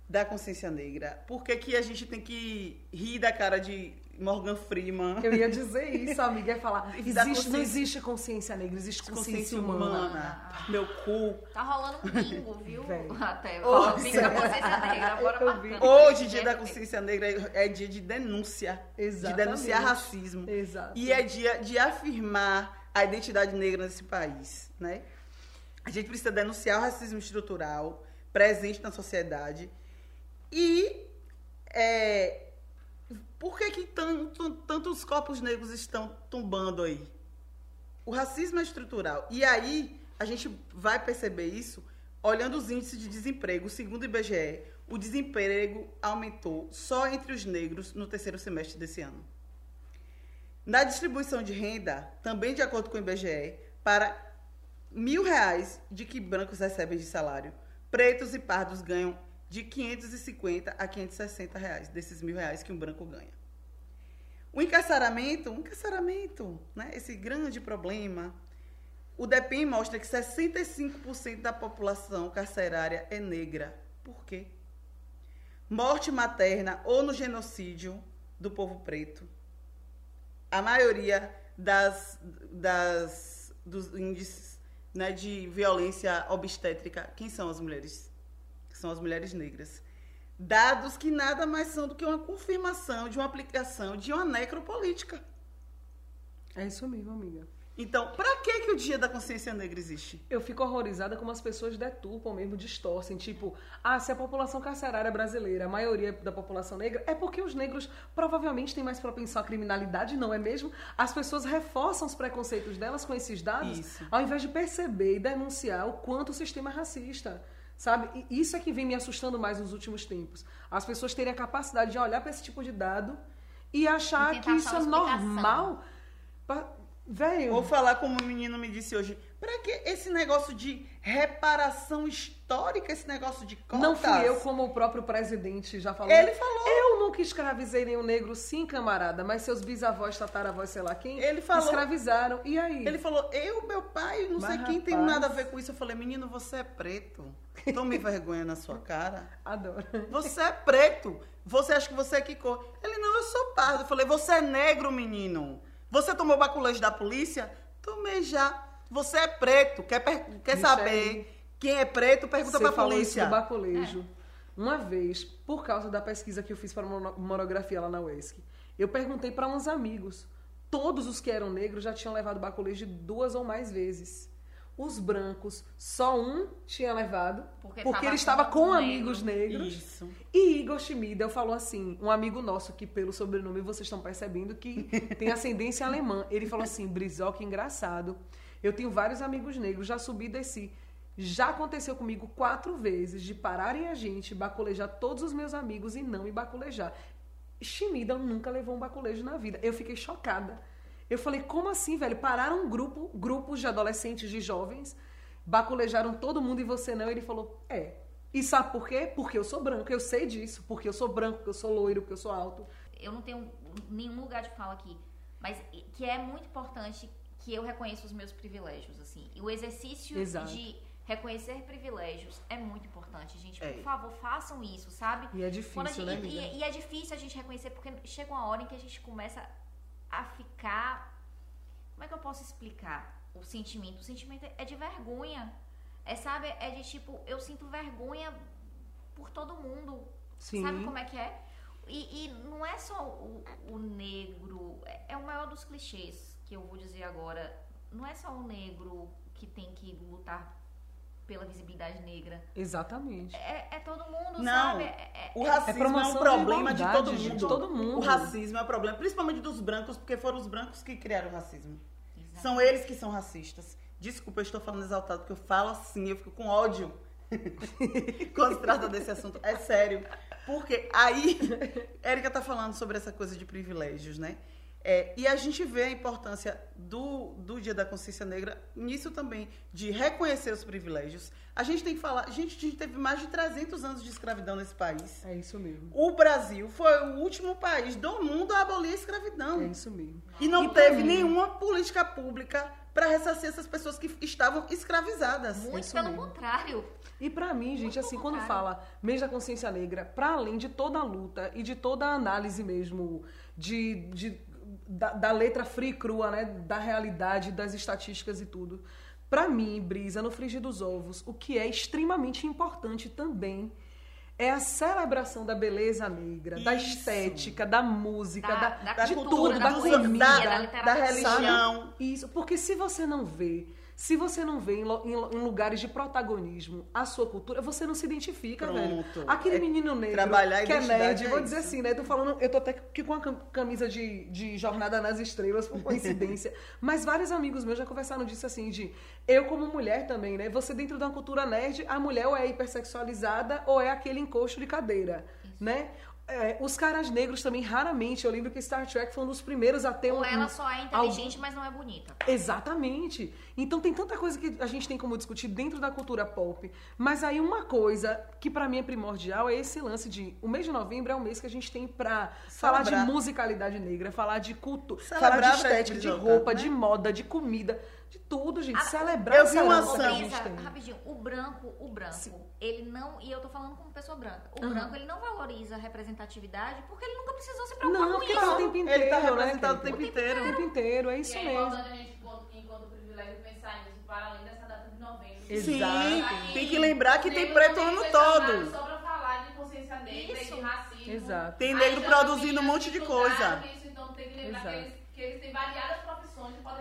da consciência negra. Por que, que a gente tem que rir da cara de Morgan Freeman. Eu ia dizer isso, amiga, ia falar. Existe, não consciência- existe consciência negra, existe consciência, Consciência humana. humana. Meu cu. Tá rolando um bingo, viu? Velho. Até. O bingo da consciência negra. Bora marcando. Hoje, dia da consciência negra, é dia de denúncia. Exatamente. De denunciar racismo. Exato. E é dia de afirmar a identidade negra nesse país, né? A gente precisa denunciar o racismo estrutural presente na sociedade. E é, por que, que tanto, tantos corpos negros estão tombando aí? O racismo é estrutural. E aí, a gente vai perceber isso olhando os índices de desemprego. Segundo o IBGE, o desemprego aumentou só entre os negros no terceiro semestre desse ano. Na distribuição de renda, também de acordo com o IBGE, para mil reais de que brancos recebem de salário, pretos e pardos ganham de 550 a 560 reais desses mil reais que um branco ganha. O encarceramento, o encarceramento, né, esse grande problema, o DEPEN mostra que 65% da população carcerária é negra. Por quê? Morte materna ou no genocídio do povo preto. A maioria das, das dos índices né, de violência obstétrica, quem são as mulheres? São as mulheres negras. Dados que nada mais são do que uma confirmação de uma aplicação de uma necropolítica. É isso mesmo, amiga. Então, para que, que o Dia da Consciência Negra existe? Eu fico horrorizada como as pessoas deturpam mesmo, distorcem. Tipo, ah, se a população carcerária brasileira, a maioria da população negra, é porque os negros provavelmente têm mais propensão à criminalidade, não é mesmo? As pessoas reforçam os preconceitos delas com esses dados, Isso. ao invés de perceber e denunciar o quanto o sistema é racista. Sabe? E isso é que vem me assustando mais nos últimos tempos. As pessoas terem a capacidade de olhar para esse tipo de dado e achar E que isso é normal. Velho. Vou falar como o menino me disse hoje. Para que esse negócio de reparação histórica, esse negócio de cotas? Não fui eu, como o próprio presidente já falou. Ele falou. Eu nunca escravizei nenhum negro, sim, camarada, mas seus bisavós, tataravós, sei lá quem, Ele falou. escravizaram. E aí? Ele falou, eu, meu pai, não Mas, sei quem tem rapaz. nada a ver com isso. Eu falei, menino, você é preto. Tome vergonha na sua cara. Adoro. Você é preto. Você acha que você é que cor? Ele, não, eu sou pardo. Eu falei, você é negro, menino. Você tomou baculante da polícia? Tomei já. Você é preto. Quer, per- quer saber quem é preto? Pergunta Você pra falou polícia. isso do baculejo. Uma vez, por causa da pesquisa que eu fiz para uma monografia lá na UESC, eu perguntei para uns amigos. Todos os que eram negros já tinham levado baculejo duas ou mais vezes. Os brancos, só um tinha levado, Porque porque, ele estava com com amigos negro. negros. Isso. E Igor Schmidel falou assim, um amigo nosso que pelo sobrenome vocês estão percebendo que tem ascendência alemã. Ele falou assim, Brizó, que engraçado. Eu tenho vários amigos negros, já subi e desci. Já aconteceu comigo quatro vezes de pararem a gente, baculejar todos os meus amigos e não me baculejar. Schmidel nunca levou um baculejo na vida. Eu fiquei chocada. Eu falei, como assim, velho? Pararam um grupo, grupos de adolescentes, de jovens, baculejaram todo mundo e você não. Ele falou, é. E sabe por quê? Porque eu sou branco, eu sei disso. Porque eu sou branco, porque eu sou loiro, porque eu sou alto. eu não tenho nenhum lugar de fala aqui, mas que é muito importante que eu reconheça os meus privilégios, assim. E o exercício Exato. de reconhecer privilégios é muito importante, gente. Por É. favor, façam isso, sabe? E é difícil, gente- né, e, e é difícil a gente reconhecer, porque chega uma hora em que a gente começa a ficar. Como é que eu posso explicar o sentimento? O sentimento é de vergonha. É, sabe? É de tipo, eu sinto vergonha por todo mundo. Sim. Sabe como é que é? E, e não é só o, o negro, é, é o maior dos clichês que eu vou dizer agora. Não é só o negro que tem que lutar pela visibilidade negra. Exatamente. É, é todo mundo, Não, sabe? É- é- O é- racismo é, promoção um problema de igualdade, todo mundo. de todo mundo. O racismo é um problema, principalmente dos brancos, porque foram os brancos que criaram o racismo. Exato. São eles que são racistas. Desculpa, eu estou falando exaltado, porque eu falo assim, eu fico com ódio quando se trata desse assunto. É sério. Porque aí, Érica tá falando sobre essa coisa de privilégios, né? É, e a gente vê a importância do, do Dia da Consciência Negra nisso também, de reconhecer os privilégios. A gente tem que falar, gente, a gente teve mais de 300 anos de escravidão nesse país. É isso mesmo. O Brasil foi o último país do mundo a abolir a escravidão. É isso mesmo. E não E teve mim- nenhuma política pública para ressarcir essas pessoas que estavam escravizadas. Muito isso pelo mesmo. contrário. E pra mim, gente, assim, quando fala mês da consciência negra, pra além de toda a luta e de toda a análise mesmo de, de- da, da letra fria e crua, né, da realidade, das estatísticas e tudo, pra mim, Brisa, no frigir dos ovos, o que é extremamente importante também é a celebração da beleza negra, da Isso. estética, da música, Da- da, da de cultura, tudo, da da comida, da da, religião. isso, porque se você não vê, se você não vê em, em em lugares de protagonismo a sua cultura, você não se identifica, velho. Pronto. Aquele É menino negro que é nerd, é vou isso. dizer assim, né? Tô falando, eu tô até aqui com a cam- camisa de, de Jornada nas Estrelas, por coincidência. Mas vários amigos meus já conversaram disso assim, de eu como mulher também, né? Você dentro da cultura nerd, a mulher ou é hipersexualizada ou é aquele encosto de cadeira, né? É, os caras negros também, raramente, eu lembro que Star Trek foi um dos primeiros a ter um, Ou ela só é inteligente, mas não é bonita. Exatamente. Então tem tanta coisa que a gente tem como discutir dentro da cultura pop. Mas aí uma coisa que pra mim é primordial é esse lance de o mês de novembro é um mês que a gente tem pra falar de Celebrar. musicalidade negra, falar de culto, Celebrar falar de estética, de representar, roupa, né? de moda, de comida, de tudo, gente. Ah, Celebrar eu vi uma a ação. Brisa, rapidinho, o branco, o branco, ele não, e eu tô falando como pessoa branca, o Aham. branco ele não valoriza a representatividade porque ele nunca precisou se preocupar Não, com porque isso. tá o tempo inteiro, Ele tá né, representado o Kate? tempo inteiro. O tempo inteiro, é isso e é mesmo. importante a gente, enquanto, privilégio, pensar nisso para além dessa data de novembro. Sim, Pensar tem que lembrar que tem preto o ano todo. Só para falar de consciência negra Isso. e de racismo. Exato. Tem Aí negro produzindo um monte de coisa. Isso, então tem que lembrar que Exato. eles, que eles têm variadas profissões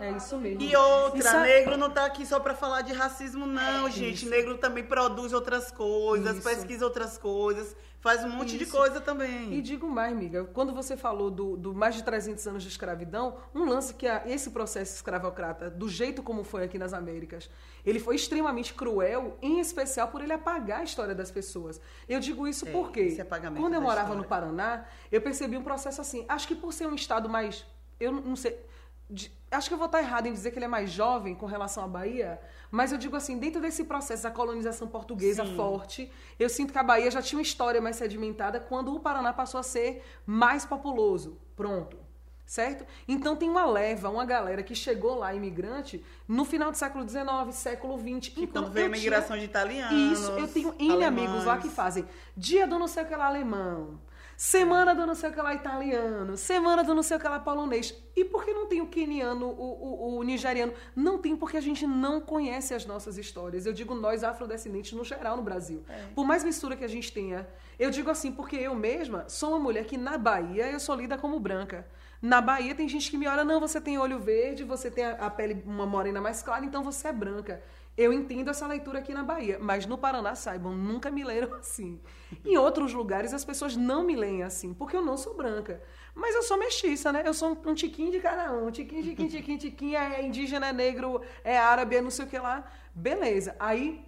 É isso mesmo. E outra, Isso negro não tá aqui só pra falar de racismo, não, É, gente. isso. Negro também produz outras coisas, Isso. pesquisa outras coisas, faz um monte de coisa também. E digo mais, amiga, quando você falou do, do mais de 300 anos de escravidão, um lance que a- esse processo escravocrata, do jeito como foi aqui nas Américas, ele foi extremamente cruel, em especial por ele apagar a história das pessoas. Eu digo isso É, porque, esse apagamento quando eu morava história. no Paraná, eu percebi um processo assim. Acho que por ser um estado mais. Eu não sei. De- acho que eu vou estar errado em dizer que ele é mais jovem com relação à Bahia, mas eu digo assim, dentro desse processo da colonização portuguesa Sim. forte, eu sinto que a Bahia já tinha uma história mais sedimentada quando o Paraná passou a ser mais populoso. Pronto. Certo? Então tem uma leva, uma galera que chegou lá, imigrante, no final do século XIX, século XX. Então, veio a eu tinha- imigração de italianos. isso, eu tenho N amigos lá que fazem dia do não sei o que lá alemão, semana do não sei o que lá italiano, semana do não sei o que lá polonês. E por que não tem o queniano, o, o, o nigeriano? Não tem porque a gente não conhece as nossas histórias. Eu digo nós afrodescendentes no geral no Brasil. Por mais mistura que a gente tenha. Eu digo assim porque eu mesma sou uma mulher que na Bahia eu sou lida como branca. Na Bahia tem gente que me olha, não, você tem olho verde, você tem a, a pele uma morena mais clara, então você é branca. Eu entendo essa leitura aqui na Bahia, mas no Paraná, saibam, nunca me leram assim. Em outros lugares as pessoas não me leem assim, porque eu não sou branca. Mas eu sou mestiça, né? Eu sou um, um tiquinho de cada um. Tiquinho, tiquinho, tiquinho, tiquinho, é indígena, é negro, é árabe, é não sei o que lá. Beleza. Aí,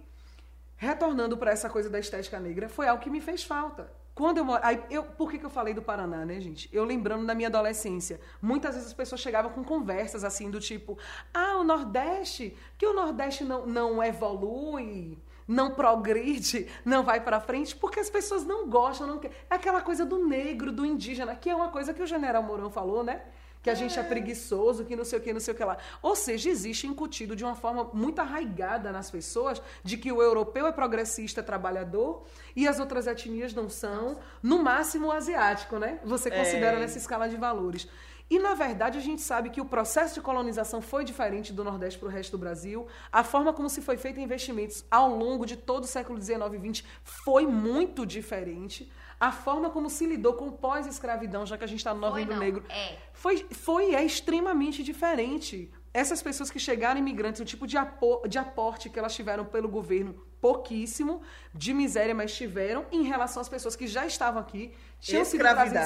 retornando para essa coisa da estética negra, foi algo que me fez falta. Quando eu, mo- aí eu Por que, que eu falei do Paraná, né, gente? Eu lembrando da minha adolescência. Muitas vezes as pessoas chegavam com conversas assim, do tipo: ah, o Nordeste, que o Nordeste não, não evolui, não progride, não vai pra frente, porque as pessoas não gostam, não querem. É aquela coisa do negro, do indígena, que é uma coisa que o general Mourão falou, né? Que a gente é preguiçoso, que não sei o que, não sei o que lá. Ou seja, existe incutido de uma forma muito arraigada nas pessoas de que o europeu é progressista, trabalhador, e as outras etnias não são, no máximo o asiático, né? Você considera É. nessa escala de valores. E, na verdade, a gente sabe que o processo de colonização foi diferente do Nordeste para o resto do Brasil. A forma como se foi feito investimentos ao longo de todo o século XIX e XX foi muito diferente. A forma como se lidou com o pós-escravidão, já que a gente está no Foi, Novembro não. Negro, É. foi, foi é extremamente diferente. Essas pessoas que chegaram imigrantes, o tipo de, apo- de aporte que elas tiveram pelo governo pouquíssimo de miséria, mas tiveram em relação às pessoas que já estavam aqui, tinham sido escravizadas,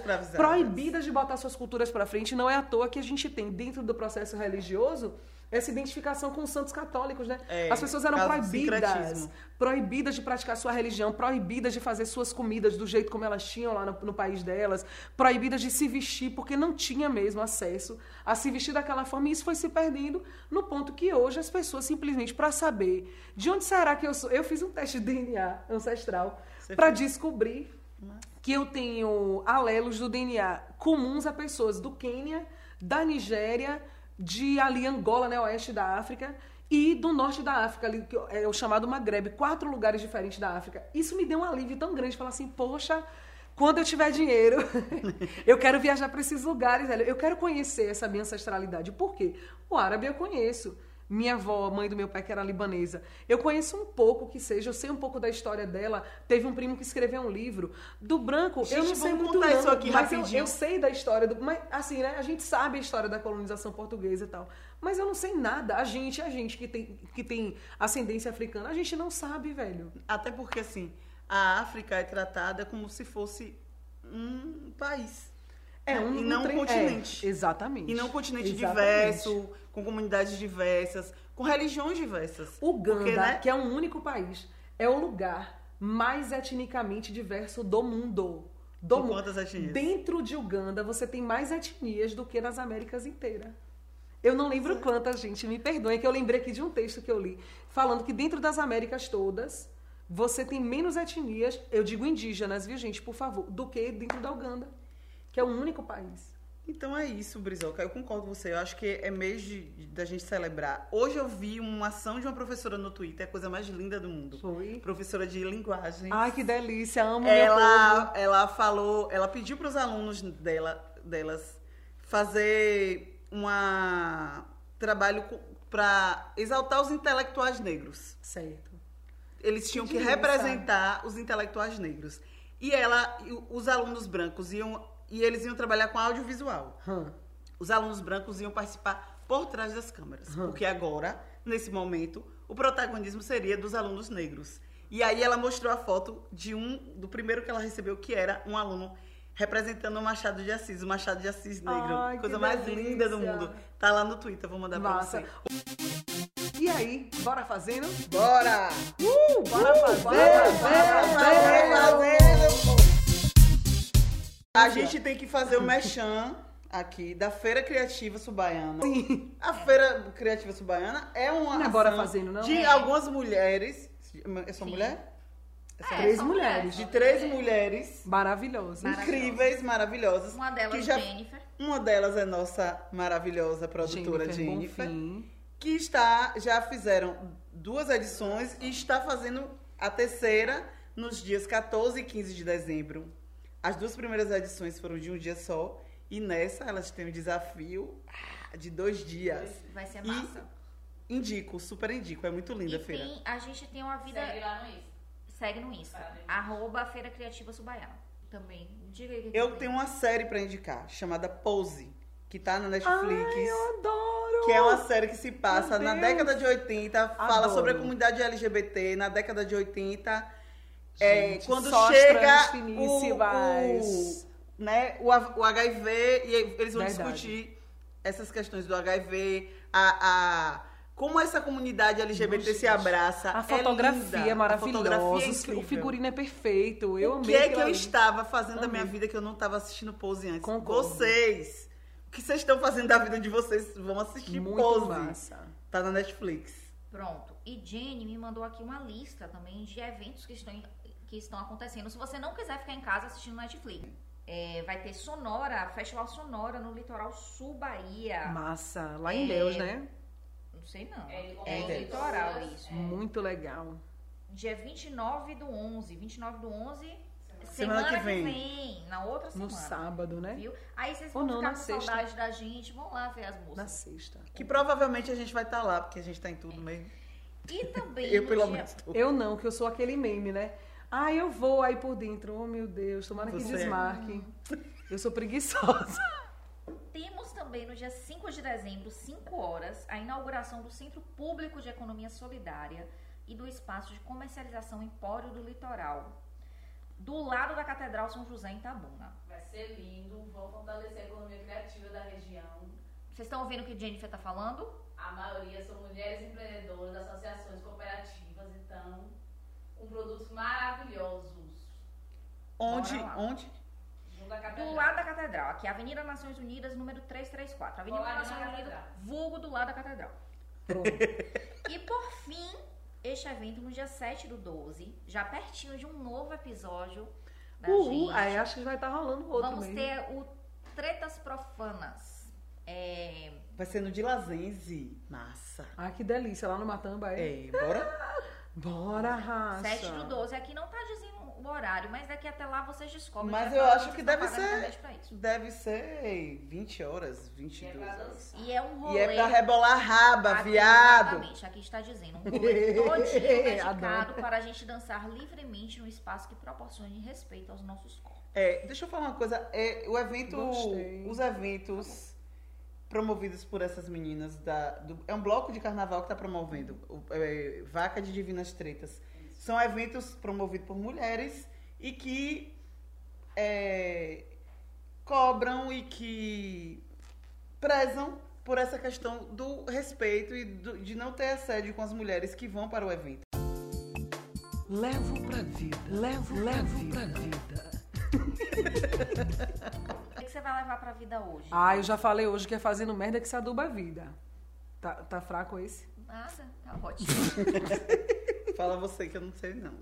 escravizadas. proibidas de botar suas culturas para frente. Não é à toa que a gente tem dentro do processo religioso essa identificação com os santos católicos, né? É, As pessoas eram proibidas, proibidas de praticar sua religião, proibidas de fazer suas comidas do jeito como elas tinham lá no, no país delas, proibidas de se vestir porque não tinha mesmo acesso a se vestir daquela forma. E isso foi se perdendo no ponto que hoje as pessoas simplesmente para saber de onde será que eu sou, eu fiz um teste de DNA ancestral para descobrir que eu tenho alelos do DNA comuns a pessoas do Quênia, da Nigéria, de ali Angola, né, oeste da África, e do norte da África, ali, que é o chamado Maghreb, quatro lugares diferentes da África. Isso me deu um alívio tão grande, falar assim, poxa, quando eu tiver dinheiro, eu quero viajar para esses lugares, velho. Eu quero conhecer essa minha ancestralidade. Por quê? O árabe eu conheço. Minha avó, mãe do meu pai, que era libanesa. Eu conheço um pouco que seja, eu sei um pouco da história dela. Teve um primo que escreveu um livro. Do branco, eu Gente, não sei muito contar não, isso aqui mas eu, rapidinho. eu sei da história do. Mas, assim, né? A gente sabe a história da colonização portuguesa e tal. Mas eu não sei nada. A gente, a gente que tem, que tem ascendência africana, a gente não sabe, velho. Até porque, assim, a África é tratada como se fosse um país. É um, e não um trem- continente. é, exatamente. E não um continente Exatamente. diverso, com comunidades diversas, com religiões diversas. Uganda, Porque, né? que é um único país, é o lugar mais etnicamente diverso do mundo. Do Com mundo. quantas etnias? Dentro de Uganda, você tem mais etnias do que nas Américas inteiras. Eu não lembro quantas, gente, me perdoem, que eu lembrei aqui de um texto que eu li, falando que dentro das Américas todas, você tem menos etnias, eu digo indígenas, viu, gente, por favor, do que dentro da Uganda, que é o único país. Então é isso, Brizoca. Eu concordo com você. Eu acho que é mês da gente celebrar. Hoje eu vi uma ação de uma professora no Twitter, a coisa mais linda do mundo. Foi. Professora de linguagem. Ai, que delícia, amo ela, ela falou, ela pediu para os alunos dela, delas fazer uma trabalho para exaltar os intelectuais negros. Certo. Eles tinham que representar os intelectuais negros. E ela, os alunos brancos iam e eles iam trabalhar com audiovisual. Hum. Os alunos brancos iam participar por trás das câmeras, porque agora, nesse momento, o protagonismo seria dos alunos negros. E aí ela mostrou a foto de um do primeiro que ela recebeu, que era um aluno representando o Machado de Assis, o Machado de Assis negro. Ai, Coisa mais delícia. linda do mundo. Tá lá no Twitter, vou mandar Massa. pra você. E aí, bora fazendo? Bora! Uh, bora fazer, Bora, bora fazer, fazer. fazer. A gente tem que fazer o mechan aqui da Feira Criativa Subaiana. Sim. A Feira Criativa Subaiana é uma Não é bora fazendo, não? de É. algumas mulheres. Eu sou Sim. mulher? É, Três mulheres. De três mulheres Maravilhosa. Maravilhosa. incríveis, maravilhosas. Uma delas, já, Jennifer. Uma delas é nossa maravilhosa produtora Jennifer, Bonfim. que está já fizeram duas edições e está fazendo a terceira nos dias 14 e 15 de dezembro. As duas primeiras edições foram de um dia só e nessa elas têm um desafio ah, de dois dias. Vai ser E massa. Indico, super indico, é muito linda E a feira. tem, a gente tem uma vida. Segue lá no Insta. Segue no Insta. Parabéns. Arroba Feira Criativa Subaiana. Também. Diga aí. o que Eu tem. tenho uma série pra indicar chamada Pose, que tá na Netflix. Ai, eu adoro. Que é uma série que se passa na década de 80, fala Adoro. sobre a comunidade LGBT na década de 80. É, Gente, quando só as chega o, o, né, o, o HIV, e eles vão Verdade. discutir essas questões do HIV, a, a- como essa comunidade LGBT se abraça. A É fotografia linda. é maravilhosa. A fotografia é o figurino é perfeito. Eu o amei que é que eu ali. estava fazendo da Amei. minha vida que eu não estava assistindo Pose antes? Concordo. Vocês! O que vocês estão fazendo da vida de vocês? Vão assistir Muito Pose. massa. Tá na Netflix. Pronto. E Jenny me mandou aqui uma lista também de eventos que estão, que estão acontecendo. Se você não quiser ficar em casa assistindo Netflix, é, vai ter Sonora, Festival Sonora no Litoral Sul Bahia. Massa. Lá em É. Deus, né? Não sei não. É, É, é. litoral isso. Muito legal. Dia 29 do 11. 29 do 11, Semana semana, que que, vem. vem. Na outra No semana. sábado, né? Viu? Aí vocês Ou vão não, ficar na com sexta. saudade da gente. Vão lá ver as Na moças. sexta. Que provavelmente a gente vai estar lá, porque a gente tá em tudo mesmo. E também Eu, no pelo dia- menos, tô. Eu não, que eu sou aquele meme, né? Ah, eu vou aí por dentro. Oh, meu Deus, tomara que Você é. desmarque. Eu sou preguiçosa. Temos também no dia 5 de dezembro, 5 horas, a inauguração do Centro Público de Economia Solidária, e do espaço de comercialização Empório do Litoral, do lado da Catedral São José em Itabuna. Vai ser lindo, vão fortalecer a economia criativa da região. Vocês estão ouvindo o que a Jennifer está falando? A maioria são mulheres empreendedoras, associações cooperativas, então, com produtos maravilhosos. Onde? Onde? Do lado da Catedral, aqui, Avenida Nações Unidas, número 334. Avenida Coladinho Nações na Unidas, catedral. vulgo do lado da Catedral. Pronto. E por fim, este evento no dia 7 do 12, já pertinho de um novo episódio da Uhul, gente. aí acho que vai estar rolando outro Vamos mesmo. ter o Tretas Profanas. É, Vai ser no de Lazenze. Massa. Ah, que delícia, lá no Matamba, é? É, bora? Bora, raça. 7 do 12. Aqui não tá dizendo o horário, mas daqui até lá vocês descobrem. Mas Já eu acho que vocês deve ser-. Deve ser 20 horas, 22 E é horas. E é um rolê. E é pra rebolar raba, Aqui, viado. Exatamente, aqui está dizendo. Um rolê todinho dedicado para a gente dançar livremente num espaço que proporcione respeito aos nossos corpos. É, deixa eu falar uma coisa. É, o evento, Gostei. os eventos promovidos por essas meninas da, do- é um bloco de carnaval que está promovendo o, é, Vaca de Divinas Tretas. São eventos promovidos por mulheres e que é, cobram e que prezam por essa questão do respeito e do- de não ter assédio com as mulheres que vão para o evento. Levo pra vida. Levo, levo pra vida. Que que você vai levar pra vida hoje? Ah, eu já falei hoje que é fazendo merda que se aduba a vida. Tá, tá fraco esse? Nada, tá ótimo. Fala você que eu não sei não.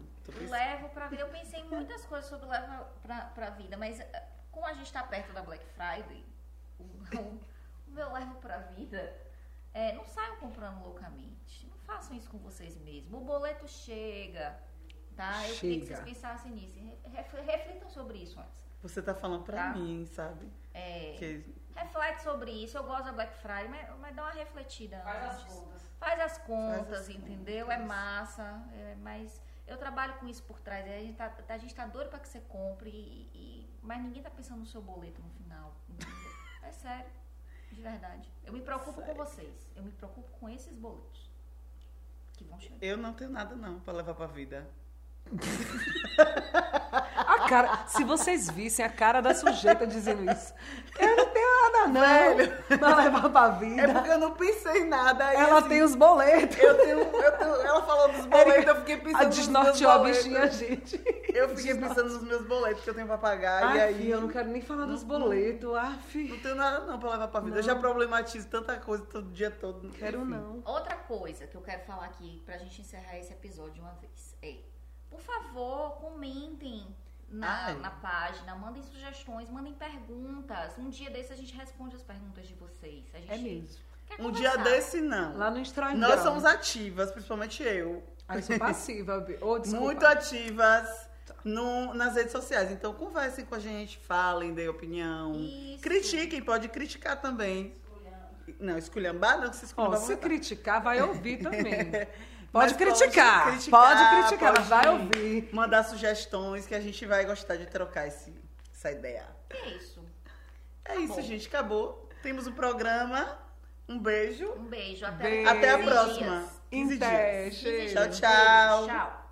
Levo pra vida. Eu pensei em muitas coisas sobre levo pra, pra vida, mas eh, como a gente tá perto da Black Friday, o, o- o meu levo pra vida é não saiam comprando loucamente. Não façam isso com vocês mesmos. O boleto chega, tá? Eu queria que Chega. vocês pensassem nisso. Ref- Reflitam sobre isso antes. Você tá falando pra Tá. mim, sabe? É, Que reflete sobre isso. Eu gosto da Black Friday, mas, mas dá uma refletida Faz as antes. contas. Faz as contas, Faz as entendeu? É massa, é, mas eu trabalho com isso por trás. A gente tá, a gente tá doido pra que você compre, e, e- mas ninguém tá pensando no seu boleto no final. É sério, de verdade. Eu me preocupo com vocês. Eu me preocupo com esses boletos que vão chegar. eu não tenho nada não pra levar pra vida. Cara, se vocês vissem a cara da sujeita dizendo isso. Eu não tenho nada, não. Pra levar pra vida. É porque eu não pensei em nada. aí, Ela assim, tem os boletos. Eu tenho, eu tenho- ela falou dos boletos, eu fiquei pensando A desnorteou a bichinha, gente. Eu fiquei pensando nos meus boletos que eu tenho pra pagar. e Ai, aí, filha, eu não quero nem falar dos não- boletos. Ah, filho. não tenho nada não pra levar pra vida. Eu já problematizo tanta coisa todo dia todo. Quero enfim. não. Outra coisa que eu quero falar aqui pra gente encerrar esse episódio de uma vez é, por favor, comentem na, Ai. na página, mandem sugestões, mandem perguntas. Um dia desse a gente responde as perguntas de vocês. A gente É mesmo. Um dia desse não. Lá no Instagram. Nós somos ativas, principalmente eu. Ai, sou passiva. Desculpa. Muito ativas no- nas redes sociais. Então conversem com a gente, falem, deem opinião. Isso. Critiquem, pode criticar também. Não, esculhambar não, se Ó, esculhambar. se vamos- criticar, vai ouvir também. Mas Pode criticar, pode criticar, pode vai ouvir. Mandar sugestões que a gente vai gostar de trocar esse, essa ideia. É isso. É isso, bom. gente. Acabou. Temos um programa. Um beijo. Um beijo. Até, Beijo. Até a 15 próxima. dias. 15 Em pé, dias. Tchau, tchau. Tchau.